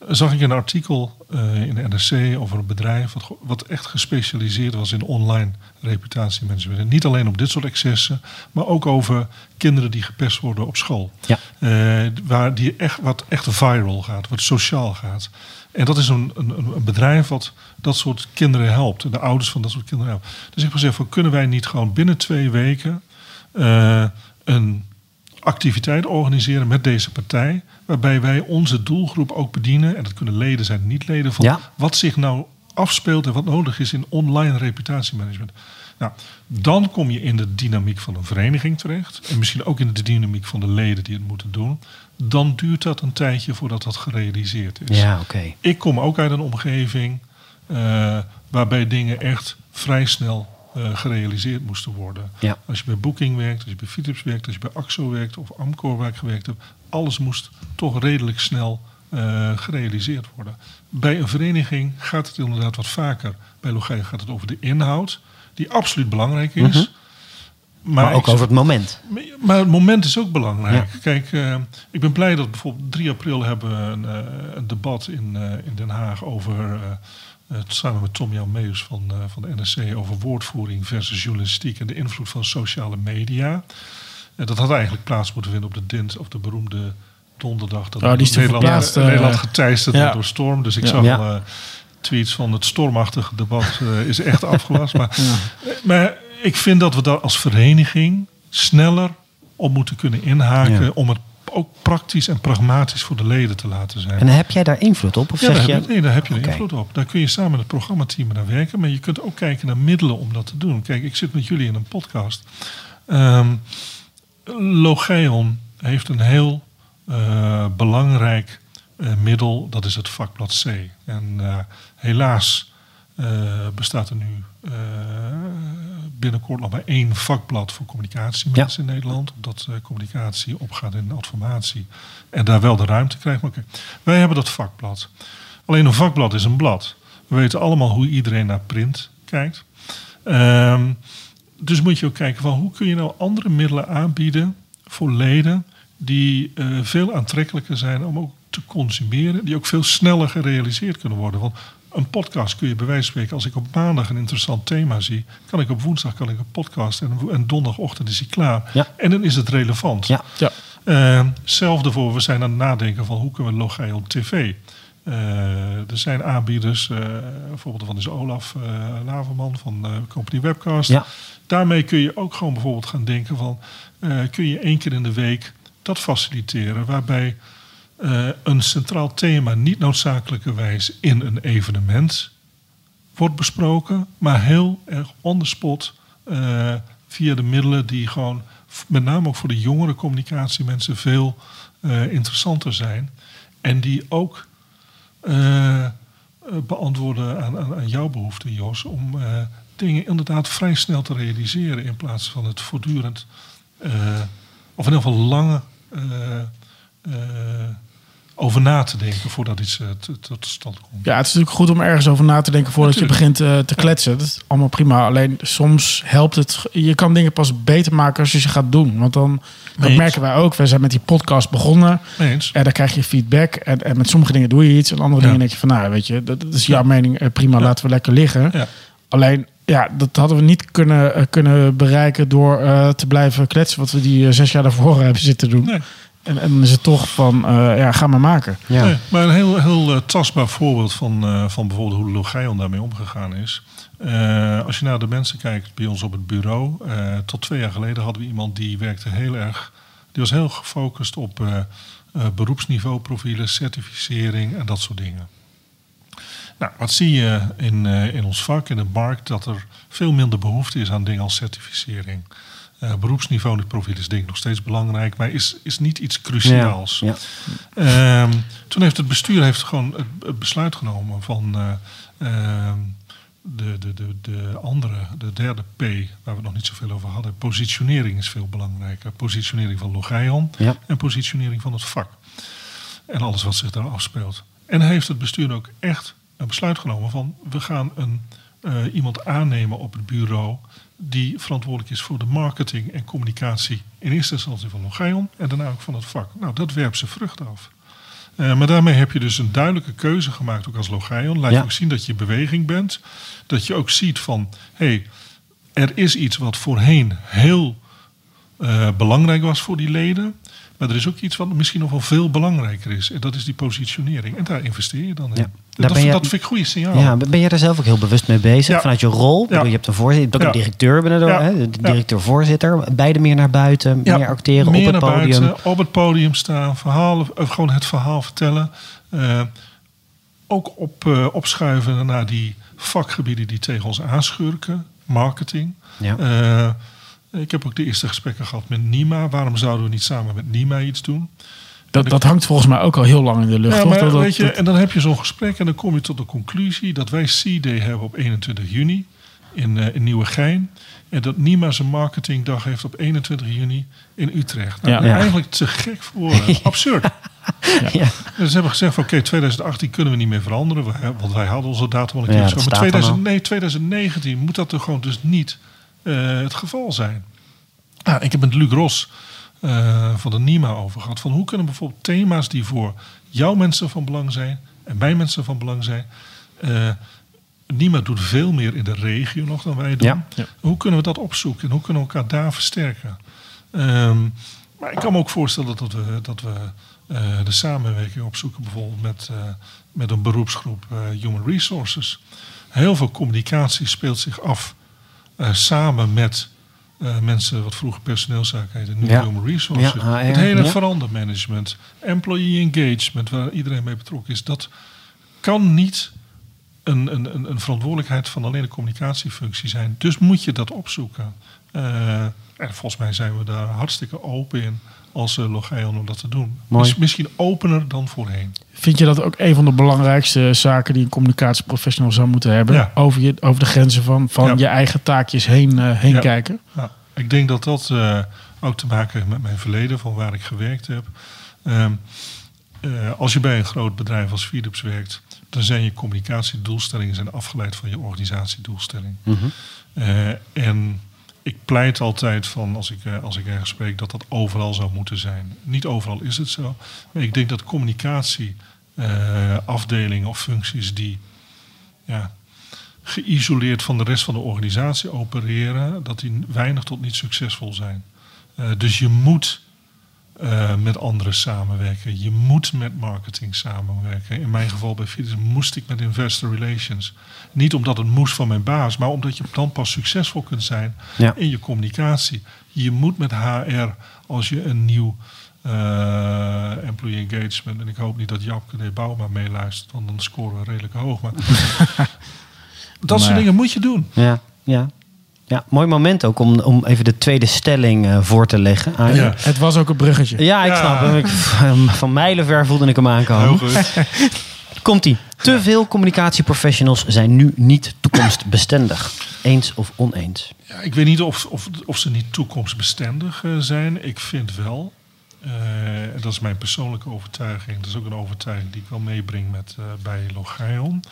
Speaker 4: Zag ik een artikel in de NRC over een bedrijf wat, echt gespecialiseerd was in online reputatiemanagement. En niet alleen op dit soort excessen, maar ook over kinderen die gepest worden op school.
Speaker 2: Ja.
Speaker 4: Waar die echt, wat echt viral gaat, wat sociaal gaat. En dat is een, een, een bedrijf wat dat soort kinderen helpt. En de ouders van dat soort kinderen helpt. Dus ik heb gezegd, van, kunnen wij niet gewoon binnen twee weken eh, een activiteit organiseren met deze partij. Waarbij wij onze doelgroep ook bedienen. En dat kunnen leden zijn, niet leden. Van
Speaker 2: Ja.
Speaker 4: wat zich nou afspeelt en wat nodig is in online reputatiemanagement. Nou, dan kom je in de dynamiek van een vereniging terecht. En misschien ook in de dynamiek van de leden die het moeten doen. Dan duurt dat een tijdje voordat dat gerealiseerd is.
Speaker 2: Ja, oké.
Speaker 4: Ik kom ook uit een omgeving eh, waarbij dingen echt vrij snel eh, gerealiseerd moesten worden.
Speaker 2: Ja.
Speaker 4: Als je bij Booking werkt, als je bij Philips werkt, als je bij AXO werkt of Amcor waar ik gewerkt heb, alles moest toch redelijk snel eh, gerealiseerd worden. Bij een vereniging gaat het inderdaad wat vaker. Bij Logijn gaat het over de inhoud, die absoluut belangrijk is.
Speaker 2: Mhm. Maar, ook over het moment.
Speaker 4: maar het moment is ook belangrijk. Kijk, eh, ik ben blij dat bijvoorbeeld 3 april hebben we een, eh, een debat in, eh, in Den Haag over, eh, het, samen met Tom Jan Meus van, eh, van de NSC, over woordvoering versus journalistiek en de invloed van sociale media. En dat had eigenlijk plaats moeten vinden op de dint of de beroemde donderdag. Dat
Speaker 3: Oh, die
Speaker 4: Nederland,
Speaker 3: verplaatst,
Speaker 4: Nederland geteisterd
Speaker 3: ja.
Speaker 4: werd door storm. Dus ik
Speaker 3: Ja.
Speaker 4: zag al, eh, tweets van het stormachtige debat eh, is echt afgelast. Maar, maar ik vind dat we daar als vereniging sneller op moeten kunnen inhaken.
Speaker 2: Ja.
Speaker 4: Om het ook praktisch en pragmatisch voor de leden te laten zijn.
Speaker 2: En heb jij daar invloed op? Of
Speaker 4: Ja,
Speaker 2: zeg
Speaker 4: daar
Speaker 2: je...
Speaker 4: heb, je, nee, daar heb je invloed op. Daar kun je samen met het programmateam naar werken. Maar je kunt ook kijken naar middelen om dat te doen. Kijk, ik zit met jullie in een podcast. Ehm Logeon heeft een heel eh, belangrijk eh, middel. Dat is het vakblad C. En eh, helaas eh, bestaat er nu eh, binnenkort nog maar één vakblad voor communicatiemensen in Nederland. Omdat eh, communicatie opgaat in informatie. En daar wel de ruimte krijgt. Maar oké, wij hebben dat vakblad. Alleen een vakblad is een blad. We weten allemaal hoe iedereen naar print kijkt. Ehm, dus moet je ook kijken van hoe kun je nou andere middelen aanbieden voor leden die veel aantrekkelijker zijn om ook te consumeren, die ook veel sneller gerealiseerd kunnen worden. Want een podcast kun je bij wijze van spreken, als ik op maandag een interessant thema zie, kan ik op woensdag kan ik een podcast en, en donderdagochtend is hij klaar.
Speaker 2: Ja.
Speaker 4: En dan is het relevant.
Speaker 2: Ja.
Speaker 3: Ja.
Speaker 4: Uh, zelfde voor, we zijn aan het nadenken van hoe kunnen we Logai op tv. Uh, er zijn aanbieders, uh, bijvoorbeeld van is Olaf uh, Laverman van Company Webcast.
Speaker 2: Ja.
Speaker 4: Daarmee kun je ook gewoon bijvoorbeeld gaan denken van, kun je één keer in de week dat faciliteren, waarbij een centraal thema niet noodzakelijkerwijs in een evenement wordt besproken, maar heel erg on the spot via de middelen die gewoon met name ook voor de jongere communicatiemensen veel uh, interessanter zijn. En die ook beantwoorden aan, aan, jouw behoeften, Jos, om dingen inderdaad vrij snel te realiseren in plaats van het voortdurend, of in ieder geval lange over na te denken voordat iets uh, tot stand komt.
Speaker 3: Ja, het is natuurlijk goed om ergens over na te denken voordat natuurlijk. je begint uh, te kletsen. Dat is allemaal prima. Alleen soms helpt het. Je kan dingen pas beter maken als je ze gaat doen. Want dan dat
Speaker 4: Eens.
Speaker 3: merken wij ook. We zijn met die podcast begonnen.
Speaker 4: Eens.
Speaker 3: En dan krijg je feedback. En, en met sommige dingen doe je iets. En andere
Speaker 4: Ja.
Speaker 3: dingen denk je van, nou, weet je, dat, dat is jouw mening. eh, prima, laten we lekker liggen.
Speaker 4: Ja.
Speaker 3: Alleen, ja, dat hadden we niet kunnen, eh, kunnen bereiken door eh, te blijven kletsen. Wat we die eh, zes jaar daarvoor hebben zitten doen.
Speaker 4: Nee.
Speaker 3: En, en dan is het toch van, eh, ja, ga maar maken.
Speaker 2: Ja.
Speaker 4: Nee, maar een heel, heel eh, tastbaar voorbeeld van, eh, van bijvoorbeeld hoe Logion daarmee omgegaan is. Eh, als je naar de mensen kijkt bij ons op het bureau. eh, tot twee jaar geleden hadden we iemand die werkte heel erg. Die was heel gefocust op eh, eh, beroepsniveau profielen, certificering en dat soort dingen. Nou, wat zie je in, eh, in ons vak, in de markt, dat er veel minder behoefte is aan dingen als certificering. Eh, beroepsniveau profiel is denk ik nog steeds belangrijk, maar is, is niet iets cruciaals.
Speaker 2: Ja.
Speaker 4: Ehm, toen heeft het bestuur heeft gewoon het, besluit genomen van eh, ehm, de, de, de, de andere, de derde P, waar we nog niet zoveel over hadden. Positionering is veel belangrijker. Positionering van Logion
Speaker 2: Ja.
Speaker 4: en positionering van het vak. En alles wat zich daar afspeelt. En heeft het bestuur ook echt een besluit genomen van we gaan een, eh, iemand aannemen op het bureau die verantwoordelijk is voor de marketing en communicatie in eerste instantie van Logion en daarna ook van het vak. Nou, dat werpt zijn vruchten af. Eh, maar daarmee heb je dus een duidelijke keuze gemaakt, ook als Logion. Laat
Speaker 2: Ja.
Speaker 4: je ook zien dat je in beweging bent. Dat je ook ziet van, hé, hey, er is iets wat voorheen heel eh, belangrijk was voor die leden. Maar er is ook iets wat misschien nog wel veel belangrijker is. En dat is die positionering. En daar investeer je dan in.
Speaker 2: Ja. Daar
Speaker 4: Dat,
Speaker 2: ben je-
Speaker 4: dat vind ik goede signaal.
Speaker 2: Ja, ben jij daar zelf ook heel bewust mee bezig?
Speaker 4: Ja.
Speaker 2: Vanuit je rol?
Speaker 4: Ja.
Speaker 2: Je hebt een voorzitter, je ook
Speaker 4: Ja.
Speaker 2: een directeur de,
Speaker 4: Ja.
Speaker 2: directeur-voorzitter. Beide meer naar buiten, meer acteren
Speaker 4: meer
Speaker 2: op het
Speaker 4: naar
Speaker 2: podium.
Speaker 4: buiten, op het podium staan, verhalen, of gewoon het verhaal vertellen. Eh, ook op, eh, opschuiven naar die vakgebieden die tegen ons aanschurken. Marketing.
Speaker 2: Ja.
Speaker 4: Eh, ik heb ook de eerste gesprekken gehad met Nima. Waarom zouden we niet samen met Nima iets doen?
Speaker 3: Dat, dat hangt volgens mij ook al heel lang in de lucht.
Speaker 4: Ja,
Speaker 3: toch?
Speaker 4: maar
Speaker 3: dat-
Speaker 4: weet je,
Speaker 3: dat-
Speaker 4: en dan heb je zo'n gesprek en dan kom je tot de conclusie dat wij C-Day hebben op 21 juni in, eh in Nieuwegein. En dat Nima zijn marketingdag heeft op 21 juni in Utrecht. Nou,
Speaker 3: Ja.
Speaker 4: ben je
Speaker 2: Ja.
Speaker 4: Eigenlijk te gek voor woorden. Absurd.
Speaker 2: Ja.
Speaker 4: Dus ze hebben gezegd van oké, 2018 kunnen we niet meer veranderen. Want wij hadden onze datum al een keer
Speaker 2: Ja,
Speaker 4: zo. Maar
Speaker 2: staat dan
Speaker 4: 2000,
Speaker 2: al.
Speaker 4: nee, 2019 moet dat er gewoon dus niet eh, het geval zijn. Nou, ik heb met Luc Ros eh, van de NIMA over gehad. Van hoe kunnen bijvoorbeeld thema's die voor jouw mensen van belang zijn en mijn mensen van belang zijn. eh NIMA doet veel meer in de regio nog dan wij doen.
Speaker 2: Ja.
Speaker 3: Ja.
Speaker 4: Hoe kunnen we dat opzoeken en hoe kunnen we elkaar daar versterken? Ehm, maar ik kan me ook voorstellen dat we, dat we eh, de samenwerking opzoeken, bijvoorbeeld met, eh, met een beroepsgroep eh, Human Resources. Heel veel communicatie speelt zich af eh, samen met eh, mensen wat vroeger personeelszaken heette, nu
Speaker 2: Ja.
Speaker 4: Human Resources.
Speaker 2: Ja,
Speaker 4: het hele verandermanagement, employee engagement, waar iedereen mee betrokken is, dat kan niet een, een, een, een verantwoordelijkheid van alleen de communicatiefunctie zijn. Dus moet je dat opzoeken. Eh, en volgens mij zijn we daar hartstikke open in als uh, Logion om dat te doen.
Speaker 2: Mooi.
Speaker 4: Mis- misschien opener dan voorheen.
Speaker 3: Vind je dat ook een van de belangrijkste zaken die een communicatieprofessional zou moeten hebben?
Speaker 4: Ja.
Speaker 3: Over, je, over de grenzen van, van
Speaker 4: Ja.
Speaker 3: je eigen taakjes heen, eh, heen
Speaker 4: Ja.
Speaker 3: kijken?
Speaker 4: Ik denk dat dat eh, ook te maken heeft met mijn verleden, van waar ik gewerkt heb. Ehm, eh, als je bij een groot bedrijf als Philips werkt, dan zijn je communicatiedoelstellingen zijn afgeleid van je organisatiedoelstelling.
Speaker 2: Mhm.
Speaker 4: Eh, en ik pleit altijd van, als ik, eh, als ik ergens spreek, dat dat overal zou moeten zijn. Niet overal is het zo. Maar ik denk dat communicatie, eh, of functies die ja, geïsoleerd van de rest van de organisatie opereren, dat die weinig tot niet succesvol zijn. Eh, dus je moet eh, met anderen samenwerken. Je moet met marketing samenwerken. In mijn geval bij Philips moest ik met investor relations. Niet omdat het moest van mijn baas, maar omdat je dan pas succesvol kunt zijn
Speaker 2: Ja.
Speaker 4: in je communicatie. Je moet met HR, als je een nieuw eh, employee engagement, en ik hoop niet dat Japke de Bouma meeluistert, want dan scoren we redelijk hoog. Maar dat soort dingen moet je doen.
Speaker 2: Ja, ja. Ja, mooi moment ook om, om even de tweede stelling eh, voor te leggen.
Speaker 4: Ja.
Speaker 3: Het was ook een bruggetje.
Speaker 2: Ja, ik
Speaker 4: Ja.
Speaker 2: snap hem. Ik, van, mijlenver voelde ik hem aankomen.
Speaker 4: Heel goed.
Speaker 2: Komt-ie. Te veel communicatieprofessionals zijn nu niet toekomstbestendig. Eens of oneens?
Speaker 4: Ja, ik weet niet of, of, of ze niet toekomstbestendig eh, zijn. Ik vind wel, eh, dat is mijn persoonlijke overtuiging, dat is ook een overtuiging die ik wel meebreng met, eh, bij Logion,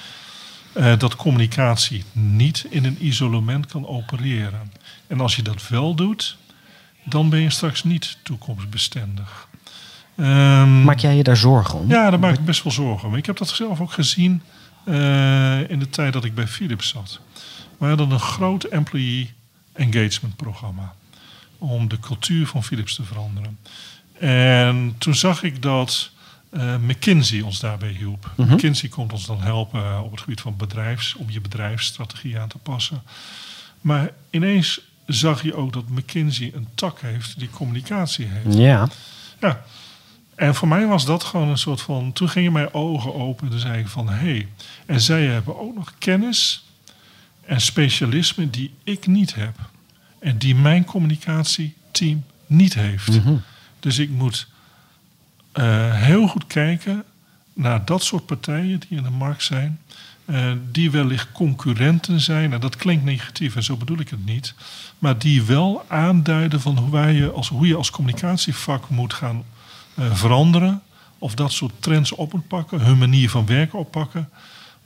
Speaker 4: eh, dat communicatie niet in een isolement kan opereren. En als je dat wel doet, dan ben je straks niet toekomstbestendig. Ehm,
Speaker 2: Maak jij je daar zorgen om?
Speaker 4: ja, daar maak ik best wel zorgen om. Ik heb dat zelf ook gezien eh, in de tijd dat ik bij Philips zat. We hadden een groot employee engagement programma om de cultuur van Philips te veranderen. En toen zag ik dat eh, McKinsey ons daarbij hielp.
Speaker 2: Mhm.
Speaker 4: McKinsey komt ons dan helpen eh, op het gebied van bedrijfs, om je bedrijfsstrategie aan te passen. Maar ineens zag je ook dat McKinsey een tak heeft die communicatie heeft.
Speaker 2: Ja.
Speaker 4: Ja. En voor mij was dat gewoon een soort van. Toen gingen mijn ogen open. Toen zei ik van hé. Hey, en zij hebben ook nog kennis en specialisme die ik niet heb. En die mijn communicatieteam niet heeft.
Speaker 2: Mhm.
Speaker 4: Dus ik moet eh, heel goed kijken naar dat soort partijen die in de markt zijn. eh, die wellicht concurrenten zijn. En dat klinkt negatief en zo bedoel ik het niet. Maar die wel aanduiden van hoe, je als, hoe je als communicatievak moet gaan eh, veranderen. Of dat soort trends op moet pakken. Hun manier van werken oppakken.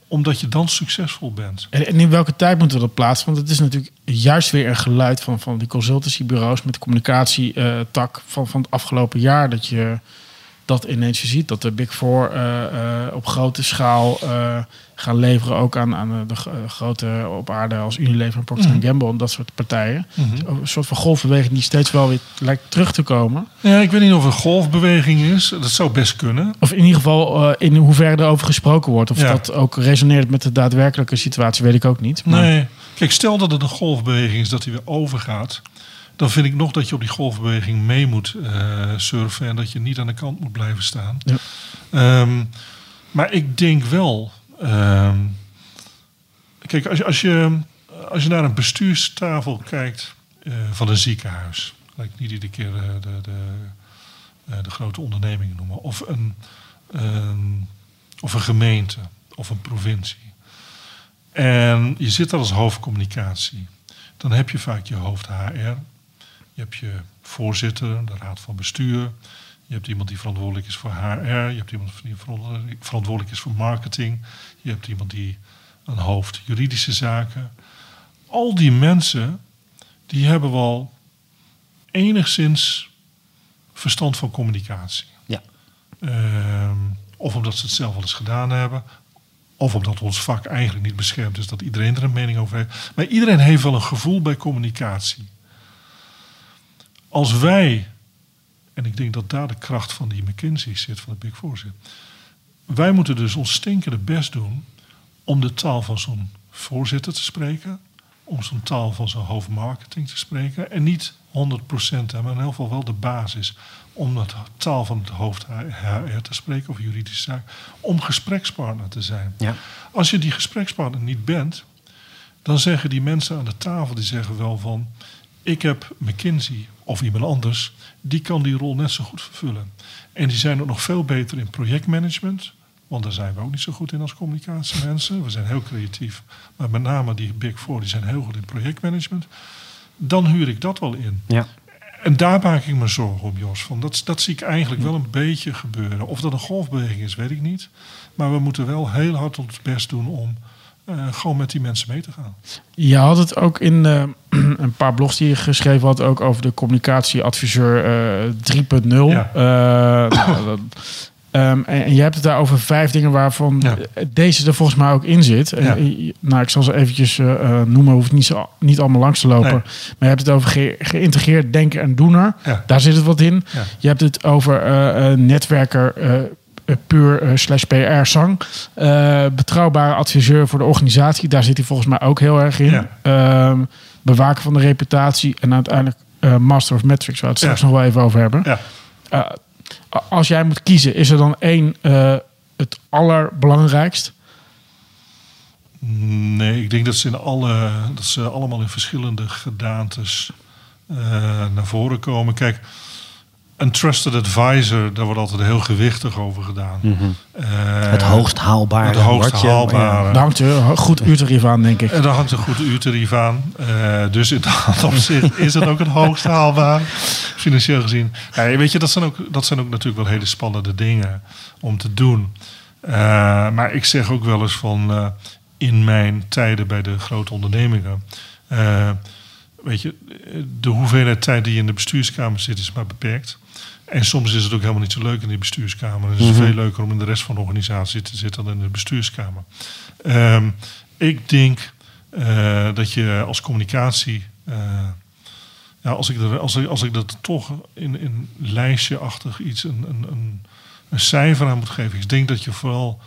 Speaker 4: Omdat je dan succesvol bent.
Speaker 3: En en in welke tijd moeten we dat plaatsen? Want het is natuurlijk juist weer een geluid van, van die consultancybureaus met de communicatietak van, van het afgelopen jaar. Dat je dat ineens je ziet. Dat de Big Four eh, eh, op grote schaal eh, gaan leveren. Ook aan, aan de grote op aarde als Unilever en Procter
Speaker 4: Mhm.
Speaker 3: Gamble en dat soort partijen.
Speaker 4: Mhm.
Speaker 3: Een soort van golfbeweging die steeds wel weer lijkt terug te komen.
Speaker 4: Ja, ik weet niet of het een golfbeweging is. Dat zou best kunnen.
Speaker 3: Of in ieder geval eh, in hoeverre erover gesproken wordt. Of
Speaker 4: Ja.
Speaker 3: dat ook resoneert met de daadwerkelijke situatie, weet ik ook niet. Maar-
Speaker 4: Nee. Kijk, stel dat het een golfbeweging is dat die weer overgaat. Dan vind ik nog dat je op die golfbeweging mee moet eh, surfen. En dat je niet aan de kant moet blijven staan.
Speaker 3: Ja.
Speaker 4: Ehm, maar ik denk wel. ehm, kijk, als je, als, je, als je naar een bestuurstafel kijkt eh, van een ziekenhuis. Laat ik niet iedere keer eh, de, de, de grote ondernemingen noemen. Of een, of een gemeente. Of een provincie. En je zit daar als hoofdcommunicatie. Dan heb je vaak je hoofd HR. Je hebt je voorzitter, de raad van bestuur. Je hebt iemand die verantwoordelijk is voor HR. Je hebt iemand die verantwoordelijk- is voor marketing. Je hebt iemand die een hoofd juridische zaken. Al die mensen, die hebben wel enigszins verstand van communicatie.
Speaker 2: Ja.
Speaker 4: Ehm, of omdat ze het zelf wel eens gedaan hebben. Of omdat ons vak eigenlijk niet beschermd is dat iedereen er een mening over heeft. Maar iedereen heeft wel een gevoel bij communicatie. Als wij, en ik denk dat daar de kracht van die McKinsey zit, van de Big Four zit. Wij moeten dus ons stinkende best doen om de taal van zo'n voorzitter te spreken. Om zo'n taal van zo'n hoofdmarketing te spreken. En niet 100% hè, maar in elk geval wel de basis. Om de taal van het hoofd HR te spreken of juridische zaak. Om gesprekspartner te zijn.
Speaker 2: Ja.
Speaker 4: Als je die gesprekspartner niet bent, dan zeggen die mensen aan de tafel, die zeggen wel van, ik heb McKinsey of iemand anders, die kan die rol net zo goed vervullen. En die zijn ook nog veel beter in projectmanagement, want daar zijn we ook niet zo goed in als communicatiemensen. We zijn heel creatief, maar met name die Big Four, die zijn heel goed in projectmanagement. Dan huur ik dat wel in.
Speaker 2: Ja.
Speaker 4: en daar maak ik me zorgen om, Jos. Van dat, dat zie ik eigenlijk wel een beetje gebeuren. Of dat een golfbeweging is, weet ik niet. Maar we moeten wel heel hard ons best doen om eh, gewoon met die mensen mee te gaan.
Speaker 3: Je had het ook in eh, een paar blogs die je geschreven had, ook over de communicatieadviseur eh 3.0.
Speaker 4: Ja.
Speaker 3: Eh, nou, dat- ehm, en, en je hebt het daar over vijf dingen waarvan
Speaker 4: Ja.
Speaker 3: deze er volgens mij ook in zit.
Speaker 4: Ja.
Speaker 3: nou, ik zal ze eventjes noemen, hoeft niet, zo, niet allemaal langs te lopen.
Speaker 4: Nee.
Speaker 3: Maar je hebt het over ge- geïntegreerd denken en doener.
Speaker 4: Ja.
Speaker 3: Daar zit het wat in.
Speaker 4: Ja.
Speaker 3: Je hebt het over netwerker puur eh, slash PR zang. Eh, betrouwbare adviseur voor de organisatie. Daar zit hij volgens mij ook heel erg in.
Speaker 4: Ja.
Speaker 3: Ehm, bewaken van de reputatie. En uiteindelijk eh, Master of Metrics, waar we het straks nog wel even over hebben.
Speaker 4: Ja.
Speaker 3: Eh, als jij moet kiezen, is er dan één eh, het allerbelangrijkst?
Speaker 4: Nee, ik denk dat ze, in alle, dat ze allemaal in verschillende gedaantes eh, naar voren komen. Kijk, een trusted advisor, daar wordt altijd heel gewichtig over gedaan.
Speaker 2: Mhm.
Speaker 4: Eh,
Speaker 2: Het hoogst haalbare.
Speaker 4: Het hoogst
Speaker 2: maar ja.
Speaker 4: haalbare.
Speaker 3: Daar hangt er een goed uurtarief aan, denk ik.
Speaker 4: En daar hangt een goed uurtarief aan. Eh, dus in dat opzicht is het ook het hoogst haalbaar, financieel gezien. Ja, weet je, dat zijn, ook, dat zijn ook natuurlijk wel hele spannende dingen om te doen. Eh, maar ik zeg ook wel eens van eh, in mijn tijden bij de grote ondernemingen. eh, weet je, de hoeveelheid tijd die je in de bestuurskamer zit is maar beperkt. En soms is het ook helemaal niet zo leuk in die bestuurskamer. Het is veel leuker om in de rest van de organisatie te zitten dan in de bestuurskamer. Ehm, ik denk eh, dat je als communicatie. eh, ja, als, ik er, als, ik, als ik dat toch in, in lijstje-achtig iets een, een, een, een cijfer aan moet geven. Ik denk dat je vooral.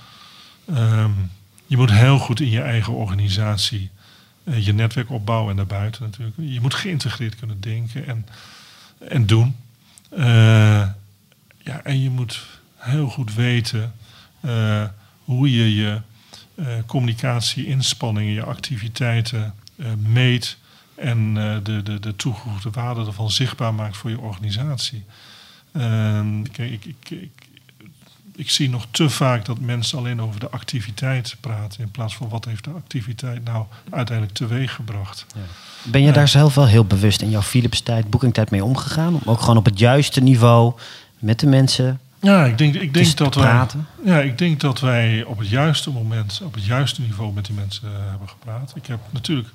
Speaker 4: ehm, je moet heel goed in je eigen organisatie eh, je netwerk opbouwen en daarbuiten natuurlijk. Je moet geïntegreerd kunnen denken en, en doen. Eh, ja, en je moet heel goed weten eh, hoe je je eh, communicatie-inspanningen, je activiteiten meet en de, de, de toegevoegde waarde ervan zichtbaar maakt voor je organisatie. Ehm, ik, ik, ik, ik zie nog te vaak dat mensen alleen over de activiteit praten in plaats van wat heeft de activiteit nou uiteindelijk teweeggebracht.
Speaker 2: Ben je daar zelf wel heel bewust in jouw Philips-tijd, boekingtijd mee omgegaan? Om ook gewoon op het juiste niveau met de mensen
Speaker 4: Ja, ik denk, ik denk, dat wij, ja, ik denk dat wij op het juiste moment, op het juiste niveau met die mensen eh, hebben gepraat. Ik heb natuurlijk.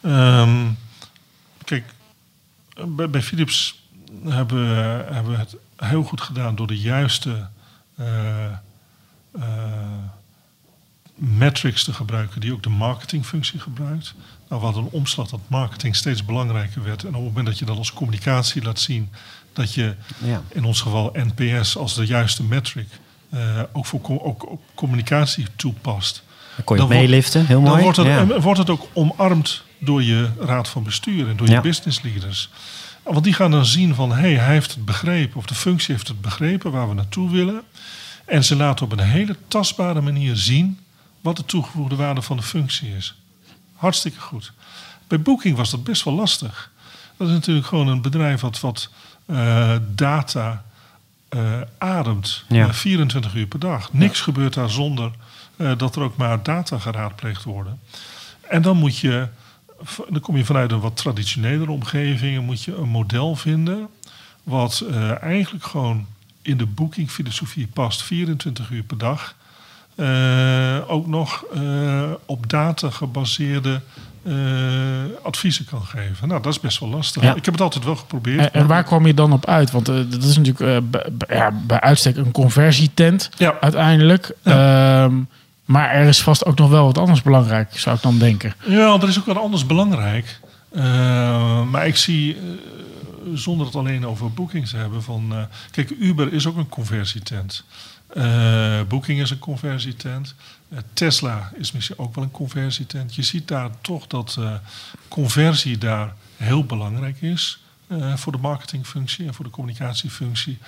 Speaker 4: ehm, kijk, bij, bij Philips hebben, we- hebben we het heel goed gedaan door de juiste metrics te gebruiken die ook de marketingfunctie gebruikt. Nou, we hadden een omslag dat marketing steeds belangrijker werd. En op het moment dat je dat als communicatie laat zien, dat je
Speaker 2: Ja.
Speaker 4: in ons geval NPS als de juiste metric eh, ook voor ook, communicatie toepast.
Speaker 2: Dan kon je
Speaker 4: Dan
Speaker 2: het meeliften, heel mooi.
Speaker 4: Dan wordt het,
Speaker 2: ja.
Speaker 4: wordt het ook omarmd door je raad van bestuur en door
Speaker 2: Ja.
Speaker 4: je business leaders. Want die gaan dan zien van, hé, hey, hij heeft het begrepen, of de functie heeft het begrepen waar we naartoe willen. En ze laten op een hele tastbare manier zien wat de toegevoegde waarde van de functie is. Hartstikke goed. Bij Booking was dat best wel lastig. Dat is natuurlijk gewoon een bedrijf wat, wat eh, data eh, ademt.
Speaker 2: Ja.
Speaker 4: eh, 24 uur per dag. Niks gebeurt daar zonder dat er ook maar data geraadpleegd worden. En dan moet je, dan kom je vanuit een wat traditionelere omgeving en moet je een model vinden wat eh, eigenlijk gewoon in de boekingfilosofie past, 24 uur per dag. Eh, ook nog eh, op data gebaseerde adviezen kan geven. Nou, dat is best wel lastig.
Speaker 2: Ja.
Speaker 4: Ik heb het altijd wel geprobeerd.
Speaker 3: En, en waar kwam je dan op uit? Want dat is natuurlijk bij, bij- ja, bij uitstek een conversietent
Speaker 4: Ja.
Speaker 3: uiteindelijk. Ehm, maar er is vast ook nog wel wat anders belangrijk, zou ik dan denken.
Speaker 4: Ja, er is ook wat anders belangrijk. Eh, maar ik zie, eh, zonder het alleen over boekings te hebben, van... eh, kijk, Uber is ook een conversietent. Booking is een conversietent. Tesla is misschien ook wel een conversietent. Je ziet daar toch dat conversie daar heel belangrijk is... voor de marketingfunctie en voor de communicatiefunctie.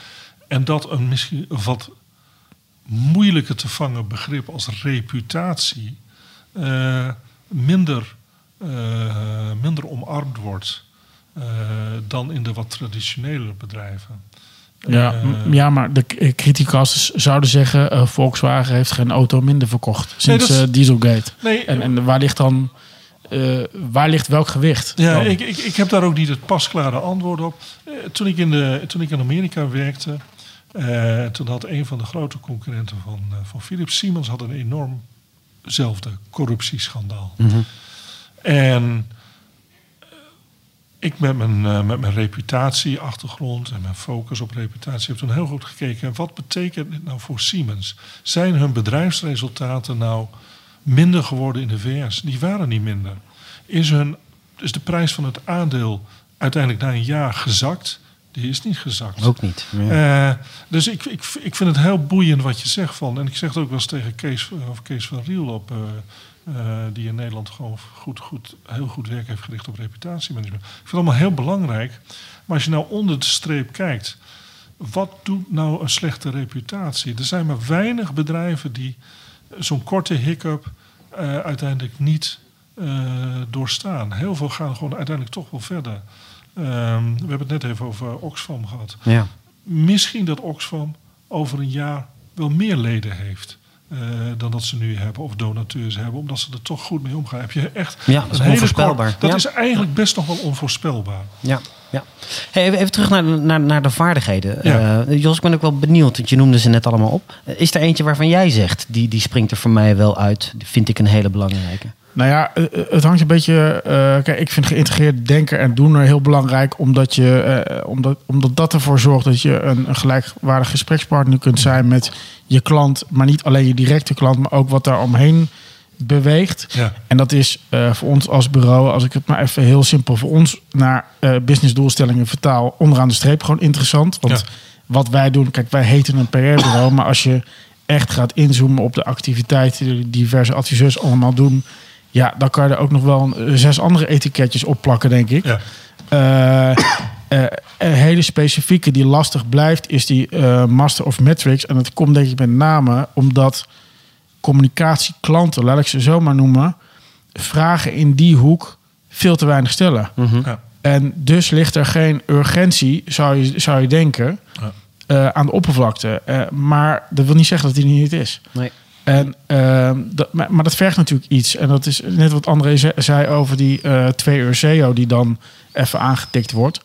Speaker 4: En dat een misschien wat moeilijker te vangen begrip als reputatie eh, minder, eh, minder omarmd wordt eh, dan in de wat traditionele bedrijven.
Speaker 3: Ja, ja maar de criticasters zouden zeggen... Volkswagen heeft geen auto minder verkocht sinds
Speaker 4: dat
Speaker 3: Dieselgate.
Speaker 4: nee,
Speaker 3: En, en waar ligt dan waar ligt welk gewicht?
Speaker 4: Ja, ik, ik, ik heb daar ook niet het pasklare antwoord op. Toen, ik in de, toen ik in Amerika werkte, eh, toen had een van de grote concurrenten van, eh, van Philips, Siemens, had een enormzelfde corruptieschandaal. En eh, ik met mijn, eh, met mijn reputatieachtergrond en mijn focus op reputatie heb toen heel goed gekeken. Wat betekent dit nou voor Siemens? Zijn hun bedrijfsresultaten nou minder geworden in de VS? Die waren niet minder. Is, hun, is de prijs van het aandeel uiteindelijk na een jaar gezakt? Die is niet gezakt.
Speaker 2: Ook niet. Ja.
Speaker 4: Eh, dus ik, ik, ik vind het heel boeiend wat je zegt van. En ik zeg het ook wel eens tegen Kees, of Kees van Riel op. eh, eh, die in Nederland gewoon goed, goed, heel goed werk heeft gericht op reputatiemanagement. Ik vind het allemaal heel belangrijk. Maar als je nou onder de streep kijkt. Wat doet nou een slechte reputatie? Er zijn maar weinig bedrijven die zo'n korte hiccup uiteindelijk niet doorstaan. Heel veel gaan gewoon uiteindelijk toch wel verder. Ehm, we hebben het net even over Oxfam gehad
Speaker 2: ja.
Speaker 4: misschien dat Oxfam over een jaar wel meer leden heeft. eh, dan dat ze nu hebben, of donateurs hebben, omdat ze er toch goed mee omgaan. Heb je echt
Speaker 2: Ja, dat is
Speaker 4: een hele
Speaker 2: onvoorspelbaar.
Speaker 4: kort- dat
Speaker 2: Ja.
Speaker 4: is eigenlijk best nog wel onvoorspelbaar.
Speaker 2: Ja, ja. Hey, even, terug naar, naar, naar de vaardigheden.
Speaker 4: Ja.
Speaker 2: Eh, Jos, ik ben ook wel benieuwd, want je noemde ze net allemaal op. Is er eentje waarvan jij zegt, die, die springt er voor mij wel uit? Die vind ik een hele belangrijke.
Speaker 3: Nou ja, eh, eh, het hangt een beetje. eh, kijk, ik vind geïntegreerd denken en doen er heel belangrijk, omdat, je, omdat, omdat dat ervoor zorgt dat je een, een gelijkwaardig gesprekspartner kunt zijn met je klant, maar niet alleen je directe klant, maar ook wat daar omheen beweegt.
Speaker 4: Ja.
Speaker 3: En dat is voor ons als bureau, als ik het maar even heel simpel voor ons naar businessdoelstellingen vertaal, onderaan de streep gewoon interessant. Want
Speaker 4: Ja.
Speaker 3: wat wij doen, kijk, wij heten een PR-bureau, maar als je echt gaat inzoomen op de activiteiten die diverse adviseurs allemaal doen, ja, dan kan je er ook nog wel een, eh, zes andere etiketjes opplakken, denk ik.
Speaker 4: Ja.
Speaker 3: Eh, eh, een hele specifieke die lastig blijft, is die eh, Master of Metrics. En dat komt denk ik met name omdat communicatieklanten, laat ik ze zo maar noemen, vragen in die hoek veel te weinig stellen.
Speaker 4: Ja.
Speaker 3: En dus ligt er geen urgentie, zou je, zou je denken,
Speaker 4: Ja.
Speaker 3: eh, aan de oppervlakte. Eh, maar dat wil niet zeggen dat die er niet is.
Speaker 2: Nee.
Speaker 3: En, ehm, dat, maar, maar dat vergt natuurlijk iets. En dat is net wat André ze- zei over die eh twee uur SEO die dan even aangetikt wordt.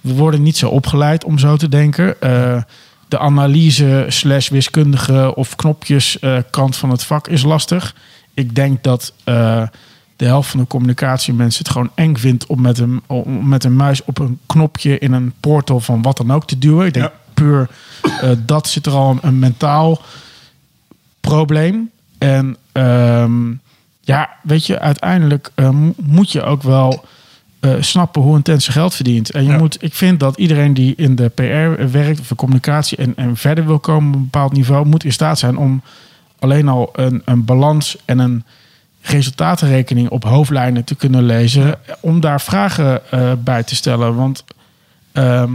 Speaker 3: We worden niet zo opgeleid om zo te denken. Eh, de analyse slash wiskundige of knopjes eh, kant van het vak is lastig. Ik denk dat de helft van de communicatiemensen het gewoon eng vindt om met, een, om met een muis op een knopje in een portal van wat dan ook te duwen. Ik denk
Speaker 4: Ja.
Speaker 3: puur dat zit er al een, een mentaal probleem. En ehm, ja, weet je, uiteindelijk eh, mo- moet je ook wel eh, snappen hoe een tent zijn geld verdient. En je
Speaker 4: Ja.
Speaker 3: moet, ik vind dat iedereen die in de PR werkt, of de communicatie en, en verder wil komen op een bepaald niveau, moet in staat zijn om alleen al een, een balans en een resultatenrekening op hoofdlijnen te kunnen lezen. Om daar vragen eh, bij te stellen. Want ehm,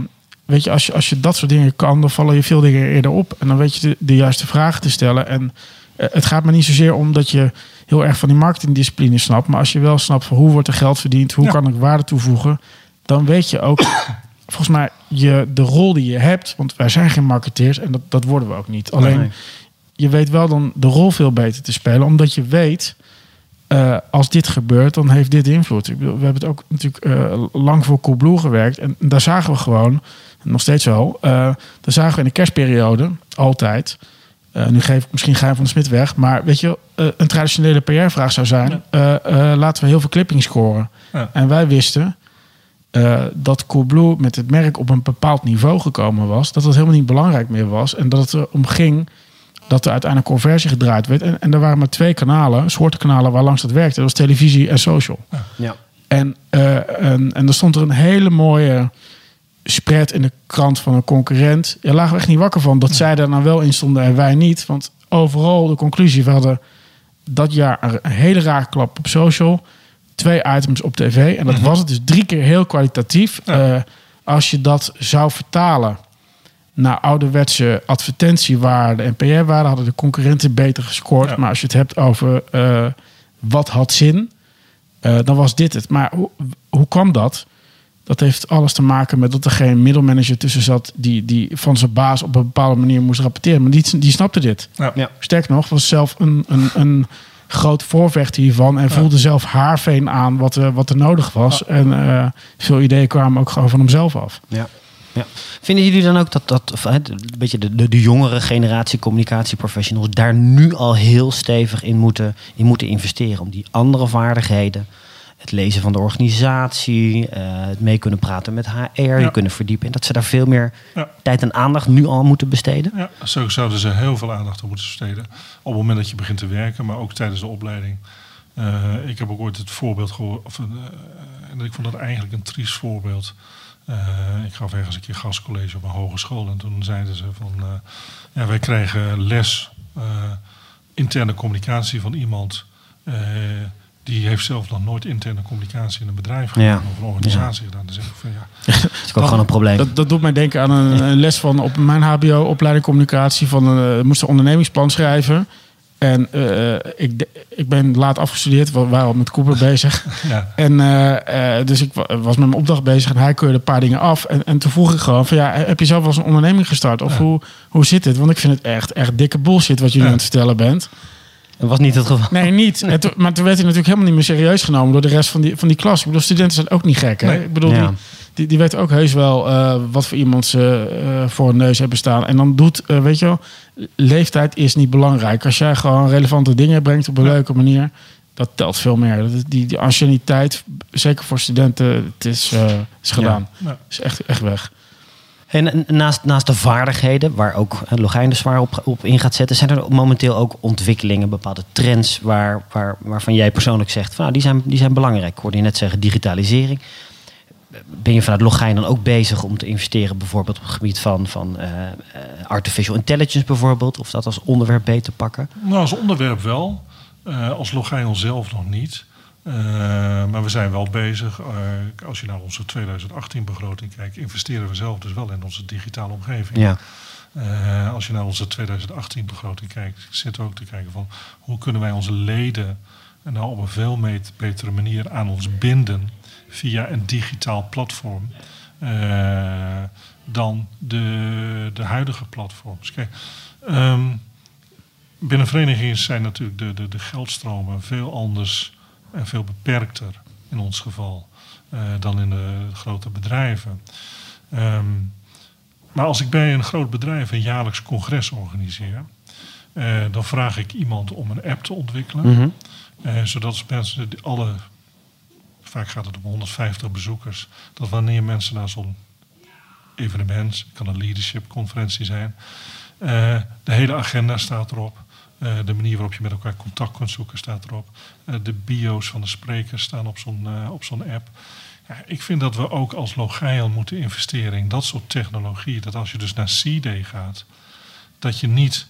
Speaker 3: weet je als, je, als je dat soort dingen kan, dan vallen je veel dingen eerder op. En dan weet je de, de juiste vragen te stellen. En eh, het gaat me niet zozeer om dat je heel erg van die marketingdiscipline snapt. Maar als je wel snapt van hoe wordt er geld verdiend, hoe
Speaker 4: Ja.
Speaker 3: kan ik waarde toevoegen, dan weet je ook volgens mij je, de rol die je hebt. Want wij zijn geen marketeers en dat, dat worden we ook niet. Alleen
Speaker 2: Nee.
Speaker 3: je weet wel dan de rol veel beter te spelen, omdat je weet. Eh, als dit gebeurt, dan heeft dit invloed. Ik bedoel, we hebben het ook natuurlijk eh, lang voor Coolblue gewerkt. En daar zagen we gewoon, nog steeds wel, eh daar zagen we in de kerstperiode altijd. nu geef ik misschien Gein van de Smit weg. Maar weet je, een traditionele PR-vraag zou zijn: laten we heel veel clipping scoren.
Speaker 4: Ja.
Speaker 3: En wij wisten dat Coolblue met het merk op een bepaald niveau gekomen was. Dat het helemaal niet belangrijk meer was. En dat het erom ging dat er uiteindelijk conversie gedraaid werd. En, en er waren maar twee kanalen, soorten kanalen waar langs dat werkte. Dat was televisie en social.
Speaker 2: Ja.
Speaker 3: En, eh, en, en er stond er een hele mooie spread in de krant van een concurrent. Ja, lagen we echt niet wakker van dat zij daar nou wel in stonden en wij niet. Want overal de conclusie, we hadden dat jaar een hele rare klap op social. Twee items op tv. En dat was het dus drie keer heel kwalitatief.
Speaker 4: Ja.
Speaker 3: Eh, als je dat zou vertalen naar ouderwetse advertentiewaarde en PR-waarde... hadden de concurrenten beter gescoord.
Speaker 4: Ja.
Speaker 3: Maar als je het hebt over eh, wat had zin... eh, dan was dit het. Maar hoe, hoe kwam dat? Dat heeft alles te maken met dat er geen middelmanager tussen zat... die, die van zijn baas op een bepaalde manier moest rapporteren. Maar die, die snapte dit.
Speaker 4: Ja.
Speaker 2: Ja.
Speaker 3: Sterker nog, was zelf een, een, een groot voorvechter hiervan. En voelde zelf haarveen aan wat, er wat er nodig was. En eh, veel ideeën kwamen ook gewoon van hemzelf af.
Speaker 2: Ja. Ja. Vinden jullie dan ook dat, dat of, een beetje de, de, de jongere generatie communicatieprofessionals daar nu al heel stevig in moeten, in moeten investeren om die andere vaardigheden, het lezen van de organisatie, eh, het mee kunnen praten met HR, je kunnen verdiepen, en dat ze daar veel meer
Speaker 4: Ja.
Speaker 2: tijd en aandacht nu al moeten besteden?
Speaker 4: Ja, zo zouden ze heel veel aandacht aan moeten besteden. Op het moment dat je begint te werken, maar ook tijdens de opleiding. Eh, ik heb ook ooit het voorbeeld gehoord, of, een, eh, en ik vond dat eigenlijk een triest voorbeeld. Eh, ik gaf ergens een keer gastcollege op een hogeschool en toen zeiden ze van, eh, ja, wij krijgen les eh, interne communicatie van iemand eh, die heeft zelf nog nooit interne communicatie in een bedrijf gedaan
Speaker 2: Ja.
Speaker 4: of een organisatie gedaan. Dan zeg ik van ja,
Speaker 2: Dat is ook gewoon een probleem.
Speaker 3: Dat, dat doet mij denken aan een, een les van op mijn HBO-opleiding communicatie. Van eh, moest een ondernemingsplan schrijven. En eh, ik, de- ik ben laat afgestudeerd, we waren al met Cooper bezig.
Speaker 4: ja,
Speaker 3: En eh, eh, dus ik wa- was met mijn opdracht bezig en hij keurde een paar dingen af. En, en toen vroeg ik gewoon van ja, heb je zelf wel eens een onderneming gestart? Of
Speaker 4: Ja.
Speaker 3: hoe, hoe zit het? Want ik vind het echt, echt dikke bullshit wat jullie
Speaker 4: Ja.
Speaker 3: aan het vertellen bent.
Speaker 2: Dat was niet het geval.
Speaker 3: Nee, niet. En toen- maar toen werd hij natuurlijk helemaal niet meer serieus genomen door de rest van die, van die klas. Ik bedoel, studenten zijn ook niet gek. Hè?
Speaker 4: Nee.
Speaker 3: Ik bedoel,
Speaker 2: Ja.
Speaker 3: die, die, die weten ook heus wel eh, wat voor iemand ze eh, voor hun neus hebben staan. En dan doet, eh, weet je wel, leeftijd is niet belangrijk. Als jij gewoon relevante dingen brengt op een
Speaker 4: Ja.
Speaker 3: leuke manier, dat telt veel meer. Dat, die, die anciëniteit, zeker voor studenten, het is, is gedaan.
Speaker 4: Ja.
Speaker 3: is echt, echt weg.
Speaker 2: En naast, naast de vaardigheden, waar ook Logijn dus zwaar op, op in gaat zetten, zijn er momenteel ook ontwikkelingen, bepaalde trends waar, waar, waarvan jij persoonlijk zegt, van, nou, die, zijn, die zijn belangrijk. Ik hoorde je net zeggen, digitalisering. Ben je vanuit Logijn dan ook bezig om te investeren bijvoorbeeld op het gebied van, van eh, eh, artificial intelligence bijvoorbeeld, of dat als onderwerp beter pakken?
Speaker 4: Nou, als onderwerp wel. Eh, als Logijn zelf nog niet. Maar we zijn wel bezig. als je naar onze 2018-begroting kijkt, investeren we zelf dus wel in onze digitale omgeving.
Speaker 2: Ja,
Speaker 4: als je naar onze 2018-begroting kijkt, zitten we ook te kijken van hoe kunnen wij onze leden en nou op een veel betere manier aan ons binden via een digitaal platform eh, dan de, de huidige platforms. Kijk, ehm, binnen verenigingen zijn natuurlijk de, de, de geldstromen veel anders en veel beperkter in ons geval eh, dan in de grote bedrijven. Ehm, maar als ik bij een groot bedrijf een jaarlijks congres organiseer, eh, dan vraag ik iemand om een app te ontwikkelen.
Speaker 2: Mhm.
Speaker 4: eh, zodat mensen alle, vaak gaat het om 150 bezoekers, dat wanneer mensen naar zo'n evenement, het kan een leadership conferentie zijn, eh, de hele agenda staat erop. Eh, de manier waarop je met elkaar contact kunt zoeken staat erop. Eh, de bio's van de sprekers staan op zo'n op zo'n app. Ja, ik vind dat we ook als Logion moeten investeren in dat soort technologie. Dat als je dus naar C-Day gaat, dat je niet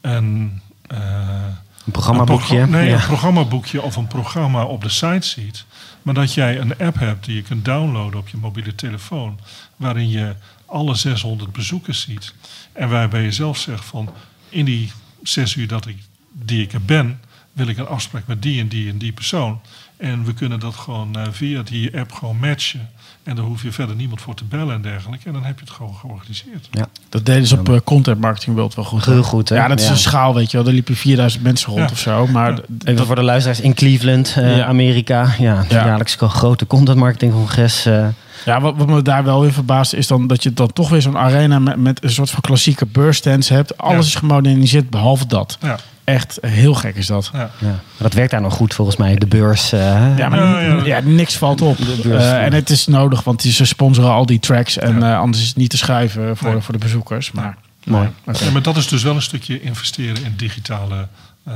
Speaker 4: een, eh,
Speaker 2: een programmaboekje.
Speaker 4: een nee,
Speaker 2: ja.
Speaker 4: een programmaboekje of een programma op de site ziet. Maar dat jij een app hebt die je kunt downloaden op je mobiele telefoon. Waarin je alle 600 bezoekers ziet. En waarbij je zelf zegt van in die zes uur dat ik, die ik er ben, wil ik een afspraak met die en die en die persoon. En we kunnen dat gewoon eh, via die app gewoon matchen. En daar hoef je verder niemand voor te bellen en dergelijke. En dan heb je het gewoon georganiseerd.
Speaker 2: Ja.
Speaker 3: Dat deden ze op eh, Content Marketing World wel goed.
Speaker 2: Heel goed, hè?
Speaker 3: Ja, dat is
Speaker 2: Ja.
Speaker 3: een schaal, weet je wel. Daar liepen 4000 mensen rond
Speaker 4: Ja.
Speaker 3: of zo. Maar
Speaker 4: Ja.
Speaker 2: Even
Speaker 3: dat-
Speaker 2: voor de luisteraars in Cleveland, eh,
Speaker 3: Ja.
Speaker 2: Amerika. Ja,
Speaker 3: Ja.
Speaker 2: jaarlijks grote content marketing congres. eh,
Speaker 3: Ja, wat, wat me daar wel weer verbaast is dan dat je dan toch weer zo'n arena met, met een soort van klassieke beurstands hebt. Alles
Speaker 4: Ja.
Speaker 3: is gemoderniseerd behalve dat.
Speaker 4: Ja,
Speaker 3: Echt heel gek is dat.
Speaker 4: ja.
Speaker 2: dat werkt daar nog goed volgens mij, de beurs. eh,
Speaker 3: Ja, maar
Speaker 4: Ja, ja.
Speaker 3: ja, niks valt op.
Speaker 2: beurs,
Speaker 3: Eh, en het is nodig, want die- ze sponsoren al die tracks. En
Speaker 4: Ja.
Speaker 3: eh, anders is het niet te schrijven voor,
Speaker 4: Nee.
Speaker 3: voor de bezoekers. Maar,
Speaker 2: Mooi.
Speaker 4: Maar dat is dus wel een stukje investeren in digitale eh,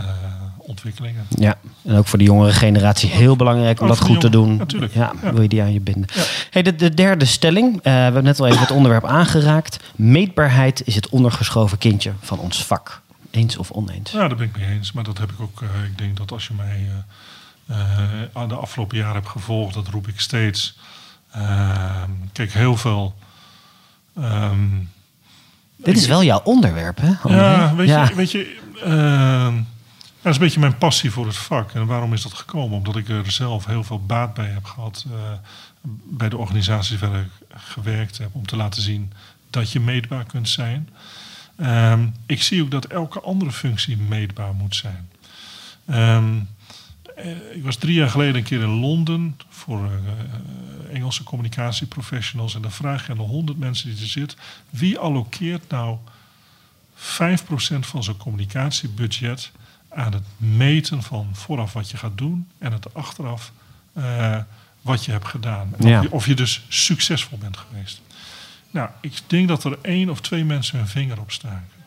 Speaker 4: ontwikkelingen.
Speaker 2: Ja, en ook voor de jongere generatie heel belangrijk om dat goed te doen.
Speaker 4: natuurlijk.
Speaker 2: Ja,
Speaker 4: Ja.
Speaker 2: wil je die aan je binden.
Speaker 4: Ja.
Speaker 2: Hey, de, de derde stelling, eh, we hebben net al even het onderwerp aangeraakt. Meetbaarheid is het ondergeschoven kindje van ons vak. Eens of oneens?
Speaker 4: Ja, daar ben ik mee eens. Maar dat heb ik ook. eh, ik denk dat als je mij eh, eh, aan de afgelopen jaren hebt gevolgd, dat roep ik steeds. Ehm, kijk, heel veel. ehm,
Speaker 2: Dit is wel jouw onderwerp, hè? André?
Speaker 4: Ja, weet
Speaker 2: Ja.
Speaker 4: je, weet je ehm, dat is een beetje mijn passie voor het vak. En waarom is dat gekomen? Omdat ik er zelf heel veel baat bij heb gehad eh, bij de organisaties waar ik gewerkt heb, om te laten zien dat je meetbaar kunt zijn. Ehm, ik zie ook dat elke andere functie meetbaar moet zijn. Ehm, eh, ik was drie jaar geleden een keer in Londen voor eh, Engelse communicatieprofessionals. En dan vraag je aan de honderd mensen die er zitten: wie allokeert nou 5% van zijn communicatiebudget aan het meten van vooraf wat je gaat doen en het achteraf eh, wat je hebt gedaan. En
Speaker 2: Ja.
Speaker 4: Of, je, of je dus succesvol bent geweest. Nou, ik denk dat er één of twee mensen hun vinger op staken.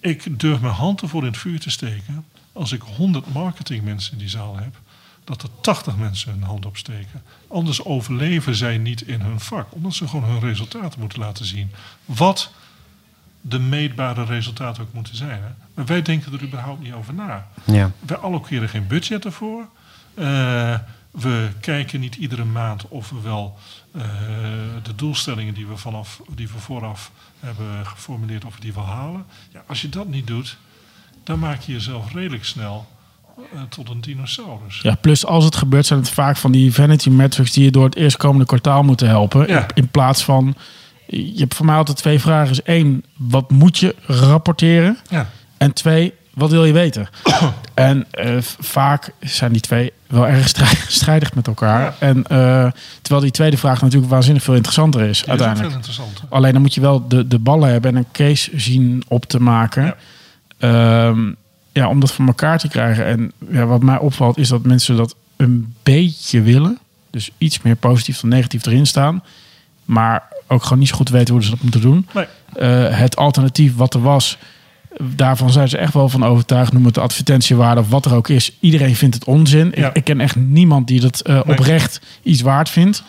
Speaker 4: Ik durf mijn hand ervoor in het vuur te steken. Als ik 100 marketingmensen in die zaal heb, dat er 80 mensen hun hand opsteken. Anders overleven zij niet in hun vak, omdat ze gewoon hun resultaten moeten laten zien. Wat de meetbare resultaten ook moeten zijn. Hè? Maar wij denken er überhaupt niet over na.
Speaker 2: Ja.
Speaker 4: We allokeren geen budget ervoor. Eh, we kijken niet iedere maand of we wel de doelstellingen die we, vanaf, die we vooraf hebben geformuleerd, of we die wel halen. Ja, als je dat niet doet, dan maak je jezelf redelijk snel eh, tot een dinosaurus.
Speaker 3: Ja, plus als het gebeurt zijn het vaak van die vanity metrics die je door het eerstkomende kwartaal moeten helpen.
Speaker 4: Ja.
Speaker 3: In, in plaats van, je hebt voor mij altijd twee vragen. Is één, wat moet je rapporteren?
Speaker 4: Ja.
Speaker 3: En twee, wat wil je weten? en eh, vaak zijn die twee wel erg strij- strijdig met elkaar.
Speaker 4: Ja.
Speaker 3: En eh, terwijl die tweede vraag natuurlijk waanzinnig veel interessanter is
Speaker 4: Die is ook
Speaker 3: uiteindelijk.
Speaker 4: veel interessanter.
Speaker 3: Alleen dan moet je wel de, de ballen hebben en een case zien op te maken.
Speaker 4: Ja.
Speaker 3: Ehm, ja, om dat voor elkaar te krijgen. En ja, wat mij opvalt is dat mensen dat een beetje willen. Dus iets meer positief dan negatief erin staan. Maar ook gewoon niet zo goed weten hoe ze dat moeten doen.
Speaker 4: Nee.
Speaker 3: Eh, het alternatief wat er was, daarvan zijn ze echt wel van overtuigd. Noem het de advertentiewaarde of wat er ook is. Iedereen vindt het onzin.
Speaker 4: Ja.
Speaker 3: Ik, ik ken echt niemand die dat eh,
Speaker 4: Nee.
Speaker 3: oprecht iets waard vindt.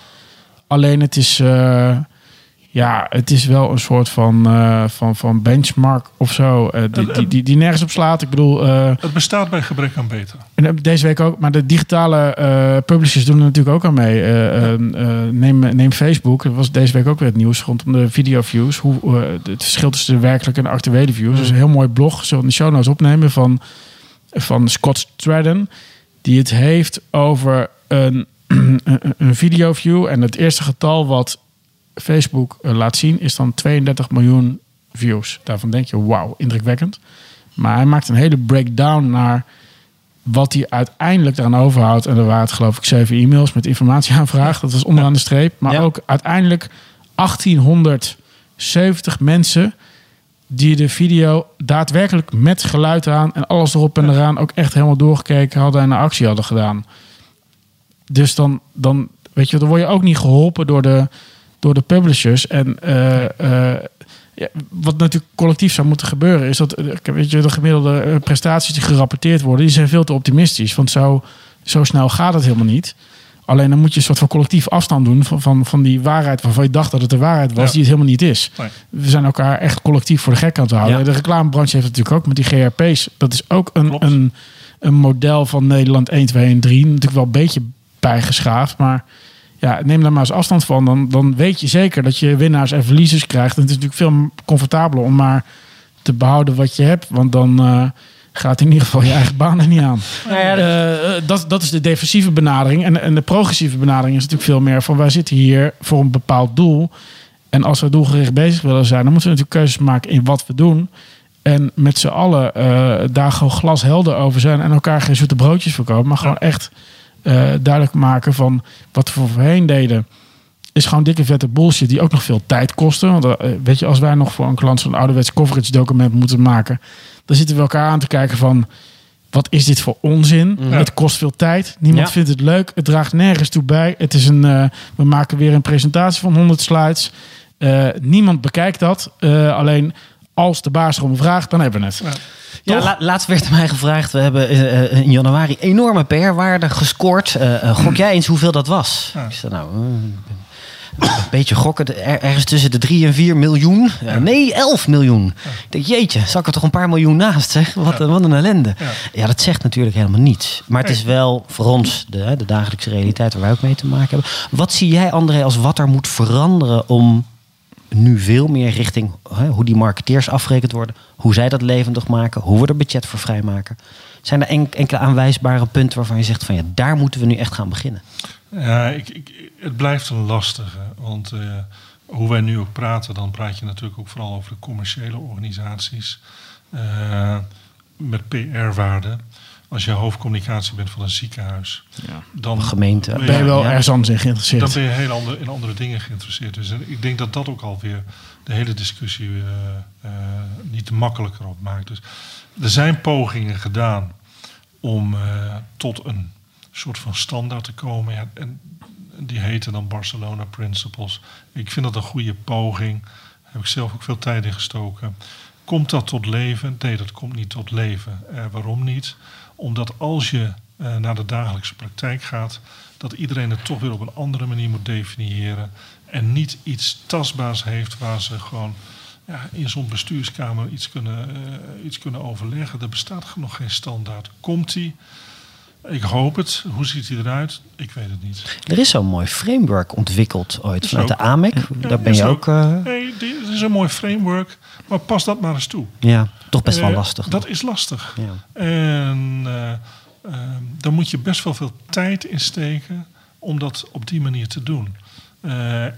Speaker 3: Alleen het is, eh, ja, het is wel een soort van, eh, van, van benchmark of zo. eh, die, die, die, die nergens op slaat. Ik bedoel, eh,
Speaker 4: Het bestaat bij gebrek aan beter.
Speaker 3: en deze week ook, maar de digitale publishers doen er natuurlijk ook aan mee. Eh, eh, eh, neem, neem Facebook, dat was deze week ook weer het nieuws rondom de video views. Hoe, het verschil tussen de werkelijke en de actuele views. Dus een heel mooi blog, zullen we in de show notes opnemen, van, van Scott Stratton. Die het heeft over een, een, een video view. En het eerste getal wat Facebook eh, laat zien is dan 32 miljoen views. Daarvan denk je, wauw, indrukwekkend. Maar hij maakt een hele breakdown naar wat hij uiteindelijk eraan overhoudt. En er waren het geloof ik zeven e-mails met informatieaanvraag. Dat was onderaan de streep. Maar
Speaker 2: Ja.
Speaker 3: ook uiteindelijk 1870 mensen die de video daadwerkelijk met geluid aan en alles erop en eraan ook echt helemaal doorgekeken hadden en een actie hadden gedaan. Dus dan, dan weet je, dan word je ook niet geholpen door de, door de publishers. En eh, eh, ja, wat natuurlijk collectief zou moeten gebeuren, is dat eh, weet je, de gemiddelde prestaties die gerapporteerd worden, die zijn veel te optimistisch. Want zo, zo snel gaat het helemaal niet. Alleen dan moet je een soort van collectief afstand doen van, van, van die waarheid waarvan je dacht dat het de waarheid was,
Speaker 4: Ja.
Speaker 3: die het helemaal niet is.
Speaker 4: Nee.
Speaker 3: We zijn elkaar echt collectief voor de gek aan het houden.
Speaker 2: Ja.
Speaker 3: De reclamebranche heeft het natuurlijk ook met die GRP's. Dat is ook een,
Speaker 4: Klopt.
Speaker 3: een, een model van Nederland 1, 2 en 3. Natuurlijk wel een beetje bijgeschaafd, maar ja, neem daar maar eens afstand van. Dan, dan weet je zeker dat je winnaars en verliezers krijgt. En het is natuurlijk veel comfortabeler om maar te behouden wat je hebt. Want dan eh, gaat in ieder geval je eigen baan er niet aan.
Speaker 2: Nou ja,
Speaker 3: Eh, dat, dat is de defensieve benadering. En, en de progressieve benadering is natuurlijk veel meer van wij zitten hier voor een bepaald doel. En als we doelgericht bezig willen zijn, dan moeten we natuurlijk keuzes maken in wat we doen. En met z'n allen eh, daar gewoon glashelder over zijn. En elkaar geen zoete broodjes verkopen. Maar gewoon echt eh, duidelijk maken van wat we voorheen deden. Is gewoon dikke vette bullshit die ook nog veel tijd kosten. Want eh, weet je, als wij nog voor een klant zo'n ouderwets coverage document moeten maken. Dan zitten we elkaar aan te kijken van wat is dit voor onzin? Het kost veel tijd. Niemand
Speaker 2: Ja.
Speaker 3: vindt het leuk. Het draagt nergens toe bij. Het is een, eh, we maken weer een presentatie van 100 slides. Eh, niemand bekijkt dat. Eh, alleen als de baas erom vraagt, dan hebben we het.
Speaker 2: Ja, la- laatst werd mij gevraagd. We hebben eh, eh, in januari enorme PR-waarde gescoord. Eh, eh, gok jij eens hoeveel dat was?
Speaker 4: Ja.
Speaker 2: Ik zei, nou, een beetje gokken. Er- ergens tussen de 3 en 4 miljoen. Ja, nee, 11 miljoen. Ik denk, jeetje, zak er toch een paar miljoen naast, zeg. Wat, een- wat een ellende.
Speaker 4: Ja.
Speaker 2: Ja. dat zegt natuurlijk helemaal niets. Maar het is wel voor ons de, hè, de dagelijkse realiteit waar wij ook mee te maken hebben. Wat zie jij, André, als wat er moet veranderen om nu veel meer richting hè, hoe die marketeers afgerekend worden, hoe zij dat levendig maken, hoe we er budget voor vrijmaken. Zijn er enk- enkele aanwijsbare punten waarvan je zegt van ja, daar moeten we nu echt gaan beginnen?
Speaker 4: Ja, ik, ik, het blijft een lastige. Want eh, hoe wij nu ook praten, dan praat je natuurlijk ook vooral over de commerciële organisaties. eh, met PR-waarde. Als je hoofdcommunicatie bent van een ziekenhuis,
Speaker 3: Ja.
Speaker 4: dan
Speaker 2: Gemeente.
Speaker 4: ben
Speaker 3: Ben je wel
Speaker 2: Ja.
Speaker 3: ergens anders in
Speaker 4: dan
Speaker 3: geïnteresseerd?
Speaker 4: ben je heel ander, in andere dingen geïnteresseerd. Dus en ik denk dat dat ook alweer de hele discussie eh, eh, niet makkelijker op maakt. Dus er zijn pogingen gedaan om eh, tot een soort van standaard te komen. Ja, en die heten dan Barcelona Principles. Ik vind dat een goede poging. Daar heb ik zelf ook veel tijd in gestoken. Komt dat tot leven? Nee, dat komt niet tot leven. Eh, waarom niet? Omdat als je eh, naar de dagelijkse praktijk gaat, dat iedereen het toch weer op een andere manier moet definiëren. En niet iets tastbaars heeft waar ze gewoon ja, in zo'n bestuurskamer iets kunnen, eh, iets kunnen overleggen. Er bestaat nog geen standaard. Komt die? Ik hoop het. Hoe ziet hij eruit? Ik weet het niet.
Speaker 2: Er is zo'n mooi framework ontwikkeld ooit vanuit
Speaker 4: ook.
Speaker 2: de AMEC. Daar ben je
Speaker 4: ook.
Speaker 2: ook... eh,
Speaker 4: Nee, dit is een mooi framework, maar pas dat maar eens toe.
Speaker 2: ja, toch best wel
Speaker 4: Eh,
Speaker 2: lastig.
Speaker 4: Dat is lastig.
Speaker 2: Ja.
Speaker 4: En eh, eh, daar moet je best wel veel tijd in steken om dat op die manier te doen.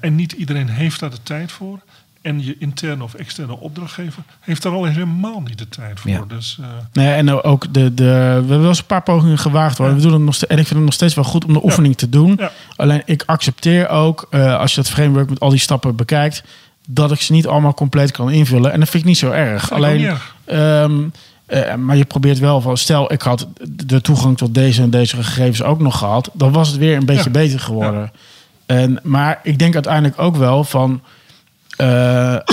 Speaker 4: En niet iedereen heeft daar de tijd voor. En je interne of externe opdrachtgever heeft daar al helemaal niet de tijd voor.
Speaker 2: Ja.
Speaker 4: Dus, eh,
Speaker 3: Nee, en ook de, de, we hebben wel eens een paar pogingen gewaagd. Hoor.
Speaker 4: Ja.
Speaker 3: We doen het nog steeds, en ik vind het nog steeds wel goed om de oefening te doen.
Speaker 4: Ja.
Speaker 3: Alleen ik accepteer ook, eh, als je dat framework met al die stappen bekijkt, dat ik ze niet allemaal compleet kan invullen. En dat vind ik niet zo erg. Alleen,
Speaker 4: erg.
Speaker 3: ehm, eh, maar je probeert wel van, stel ik had de toegang tot deze en deze gegevens ook nog gehad, dan was het weer een beetje beter geworden. En, maar ik denk uiteindelijk ook wel van, uit-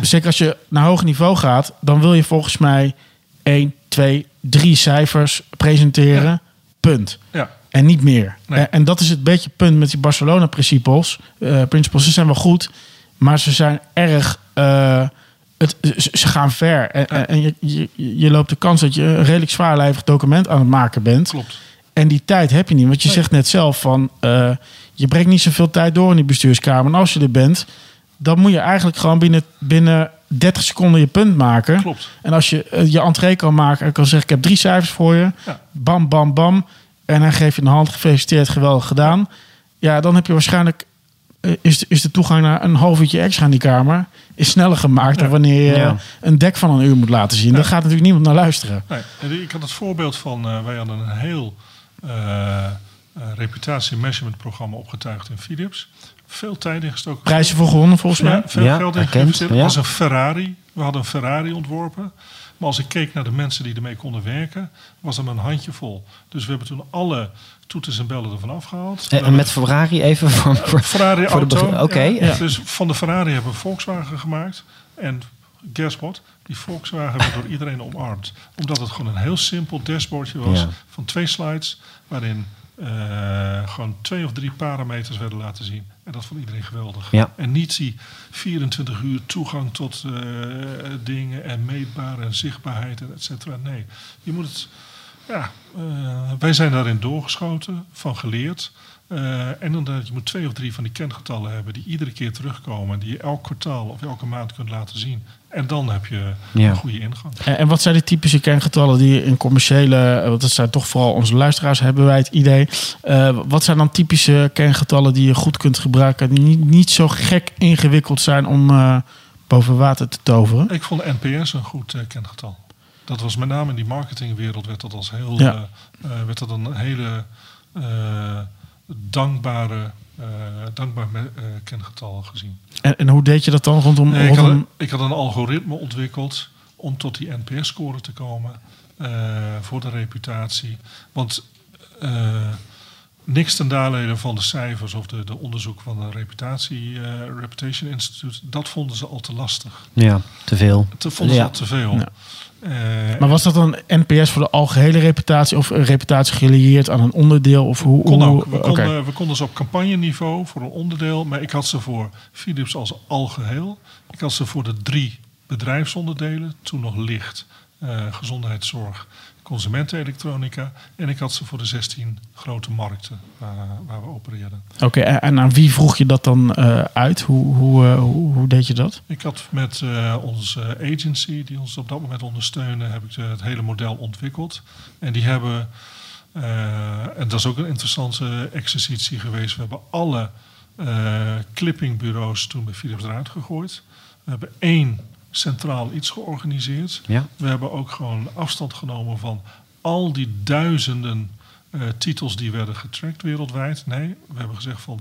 Speaker 3: zeker als je naar hoog niveau gaat, dan wil je volgens mij 1, 2, 3 cijfers presenteren.
Speaker 4: Ja.
Speaker 3: Punt.
Speaker 4: ja.
Speaker 3: En niet meer.
Speaker 4: Nee.
Speaker 3: En, en dat is het beetje punt met die Barcelona-principles. Eh principles, ze zijn wel goed, maar ze zijn erg. eh, het, ze gaan ver. En, en- en je, je, je loopt de kans dat je een redelijk zwaarlijvig document aan het maken bent.
Speaker 4: Klopt.
Speaker 3: En die tijd heb je niet. Want je
Speaker 4: Nee.
Speaker 3: zegt net zelf van... eh, je brengt niet zoveel tijd door in die bestuurskamer. En als je er bent, dan moet je eigenlijk gewoon binnen, binnen 30 seconden je punt maken.
Speaker 4: Klopt.
Speaker 3: En als je eh, je entree kan maken en kan zeggen... ik heb drie cijfers voor je.
Speaker 4: Ja.
Speaker 3: Bam, bam, bam. En dan geef je een hand. Gefeliciteerd, geweldig gedaan. Ja, dan heb je waarschijnlijk... eh, is, de, is de toegang naar een half uurtje extra in die kamer... is sneller gemaakt dan wanneer je
Speaker 2: Ja.
Speaker 3: een dek van een uur moet laten zien. Daar gaat natuurlijk niemand naar luisteren.
Speaker 4: Nee, ik had het voorbeeld van, eh, wij hadden een heel eh reputatiemeasurement-programma opgetuigd in Philips. Veel tijd ingestoken.
Speaker 3: Prijzen voor gewonnen volgens mij.
Speaker 4: Ja, veel
Speaker 2: Ja,
Speaker 4: geld in. Het
Speaker 2: ja.
Speaker 4: was een Ferrari. We hadden een Ferrari ontworpen. Maar als ik keek naar de mensen die ermee konden werken, was er maar een handje vol. Dus we hebben toen alle toeters en bellen ervan afgehaald.
Speaker 2: En, en met Ferrari even voor... voor
Speaker 4: Ferrari
Speaker 2: voor de
Speaker 4: auto.
Speaker 2: begin- Oké.
Speaker 4: ja.
Speaker 2: Ja.
Speaker 4: Dus van de Ferrari hebben we Volkswagen gemaakt. En guess what? Die Volkswagen werd door iedereen omarmd. Omdat het gewoon een heel simpel dashboardje was.
Speaker 2: Ja.
Speaker 4: Van twee slides. Waarin eh, gewoon twee of drie parameters werden laten zien. En dat vond iedereen geweldig.
Speaker 2: Ja.
Speaker 4: En niet die 24 uur toegang tot eh, dingen. En meetbaar en zichtbaarheid en et cetera. Nee, je moet het... Ja, eh, wij zijn daarin doorgeschoten, van geleerd. Eh, en inderdaad, je moet twee of drie van die kengetallen hebben die iedere keer terugkomen. Die je elk kwartaal of elke maand kunt laten zien. En dan heb je
Speaker 2: Ja.
Speaker 4: een goede ingang.
Speaker 3: En, en wat zijn de typische kengetallen die je in commerciële, eh, want dat zijn toch vooral onze luisteraars, hebben wij het idee. Eh, wat zijn dan typische kengetallen die je goed kunt gebruiken, die niet, niet zo gek ingewikkeld zijn om boven water te toveren?
Speaker 4: Ik vond NPS een goed kengetal. Dat was met name in die marketingwereld werd dat als heel
Speaker 3: Ja.
Speaker 4: werd dat een hele dankbare, eh, dankbaar me- eh, kengetal gezien.
Speaker 3: En, en hoe deed je dat dan rondom...
Speaker 4: Nee, ik, had,
Speaker 3: rondom
Speaker 4: ik had een algoritme ontwikkeld om tot die NPS-score te komen eh, voor de reputatie. Want niks ten nadele van de cijfers of de, de onderzoek van de reputatie, eh, Reputation Institute, dat vonden ze al te lastig.
Speaker 2: Ja, te veel.
Speaker 4: Dat vonden ze
Speaker 2: Ja.
Speaker 4: al te veel.
Speaker 3: Ja.
Speaker 4: Eh,
Speaker 3: maar was dat dan NPS voor de algehele reputatie of een reputatie gelieerd aan een onderdeel? Of hoe,
Speaker 4: kon ook. We, konden, we konden ze op campagneniveau voor een onderdeel, maar ik had ze voor Philips als algeheel. Ik had ze voor de drie bedrijfsonderdelen, toen nog licht, eh, gezondheidszorg, consumentenelektronica. En ik had ze voor de 16 grote markten waar, waar we opereerden.
Speaker 3: Oké, en, en aan wie vroeg je dat dan eh, uit? Hoe, hoe, eh, hoe, hoe deed je dat?
Speaker 4: Ik had met eh, onze agency, die ons op dat moment ondersteunde, heb ik eh, het hele model ontwikkeld. En die hebben, eh, en dat is ook een interessante exercitie geweest, we hebben alle eh, clippingbureaus toen bij Philips eruit gegooid. We hebben één centraal iets georganiseerd.
Speaker 2: Ja.
Speaker 4: We hebben ook gewoon afstand genomen van al die duizenden eh, titels die werden getrackt wereldwijd. Nee, we hebben gezegd van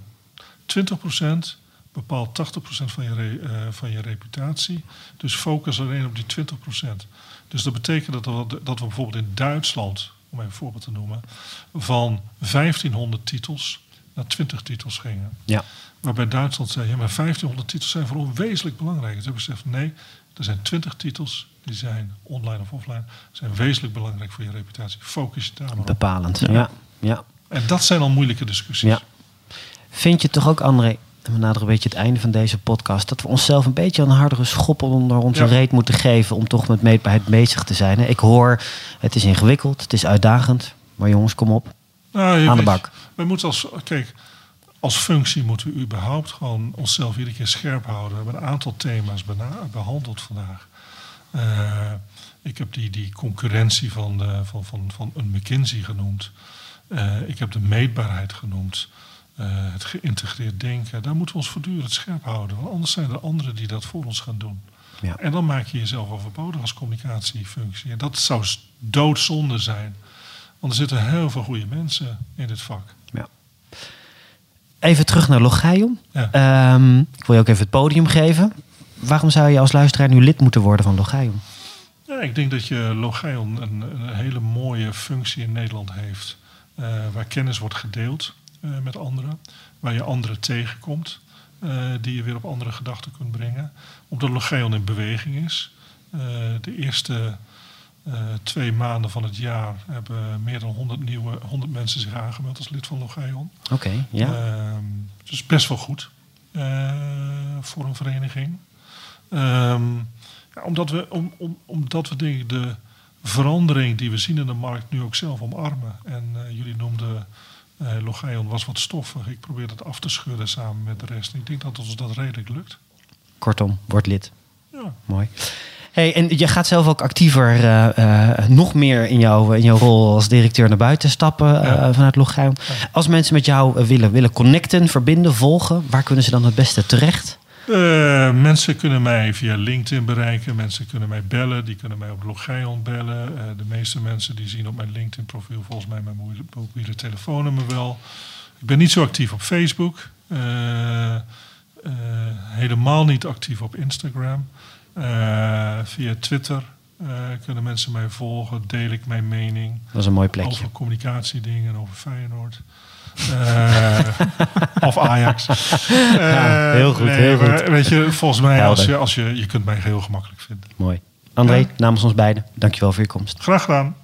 Speaker 4: 20% bepaalt 80% van je, re- eh, van je reputatie. Dus focus alleen op die 20%. Dus dat betekent dat we, dat we bijvoorbeeld in Duitsland, om even een voorbeeld te noemen, van 1500 titels naar 20 titels gingen.
Speaker 2: Ja.
Speaker 4: Waarbij Duitsland zei, ja, maar 1500 titels zijn voor ons wezenlijk belangrijk. Dus hebben we gezegd, nee, er zijn 20 titels, die zijn online of offline, zijn wezenlijk belangrijk voor je reputatie. Focus je daar maar op.
Speaker 2: Bepalend. Ja. ja.
Speaker 4: En dat zijn al moeilijke discussies.
Speaker 2: Ja. Vind je toch ook, André, en we naderen een beetje het einde van deze podcast, dat we onszelf een beetje een hardere schop onder onze
Speaker 4: Ja.
Speaker 2: reet moeten geven om toch met meetbaarheid bezig te zijn? hè? Ik hoor, het is ingewikkeld, het is uitdagend, maar jongens, kom op.
Speaker 4: Nou,
Speaker 2: Aan de bak.
Speaker 4: We moeten als, kijk, als functie moeten we überhaupt gewoon onszelf iedere keer scherp houden. We hebben een aantal thema's behandeld vandaag. Eh, ik heb die, die concurrentie van, de, van, van, van een McKinsey genoemd. Eh, ik heb de meetbaarheid genoemd. Eh, het geïntegreerd denken. Daar moeten we ons voortdurend scherp houden. Want anders zijn er anderen die dat voor ons gaan doen.
Speaker 2: Ja.
Speaker 4: En dan maak je jezelf overbodig als communicatiefunctie. En dat zou doodzonde zijn. Want er zitten heel veel goede mensen in dit vak.
Speaker 2: Ja. Even terug naar Logaion.
Speaker 4: Ja.
Speaker 2: Ehm, ik wil je ook even het podium geven. Waarom zou je als luisteraar nu lid moeten worden van Logaion?
Speaker 4: Ja, ik denk dat je Logeion een, een hele mooie functie in Nederland heeft. eh, waar kennis wordt gedeeld eh, met anderen. Waar je anderen tegenkomt. eh, die je weer op andere gedachten kunt brengen. Omdat Logeion in beweging is. De eerste twee maanden van het jaar hebben meer dan 100, nieuwe, 100 mensen zich aangemeld als lid van Logeion.
Speaker 2: Oké, ja.
Speaker 4: Ehm, dus best wel goed eh, voor een vereniging. Ehm, ja, omdat we, om, om, omdat we denk ik de verandering die we zien in de markt nu ook zelf omarmen. En eh, jullie noemden eh Logeion was wat stoffig. Ik probeer dat af te schudden samen met de rest. En ik denk dat ons dat redelijk lukt.
Speaker 2: Kortom, word lid.
Speaker 4: Ja.
Speaker 2: Mooi. Hey, en je gaat zelf ook actiever, eh, eh, nog meer in, jouw in jouw rol als directeur naar buiten stappen eh,
Speaker 4: Ja.
Speaker 2: vanuit Logijn. Als mensen met jou willen, willen connecten, verbinden, volgen, waar kunnen ze dan het beste terecht?
Speaker 4: Mensen kunnen mij via LinkedIn bereiken. Mensen kunnen mij bellen. Die kunnen mij op Logeion bellen. De meeste mensen die zien op mijn LinkedIn profiel volgens mij mijn mobiele, telefoonnummer wel. Ik ben niet zo actief op Facebook. Helemaal niet actief op Instagram. Eh, via Twitter eh, kunnen mensen mij volgen. Deel ik mijn mening
Speaker 2: Dat is een mooi plekje.
Speaker 4: over communicatiedingen, over Feyenoord. Eh, of Ajax.
Speaker 2: Ja, heel goed, heel
Speaker 4: maar
Speaker 2: goed.
Speaker 4: Weet je, volgens mij, als je, als je, je kunt mij heel gemakkelijk vinden.
Speaker 2: Mooi. André,
Speaker 4: Ja.
Speaker 2: namens ons beiden, dankjewel voor je komst.
Speaker 4: Graag gedaan.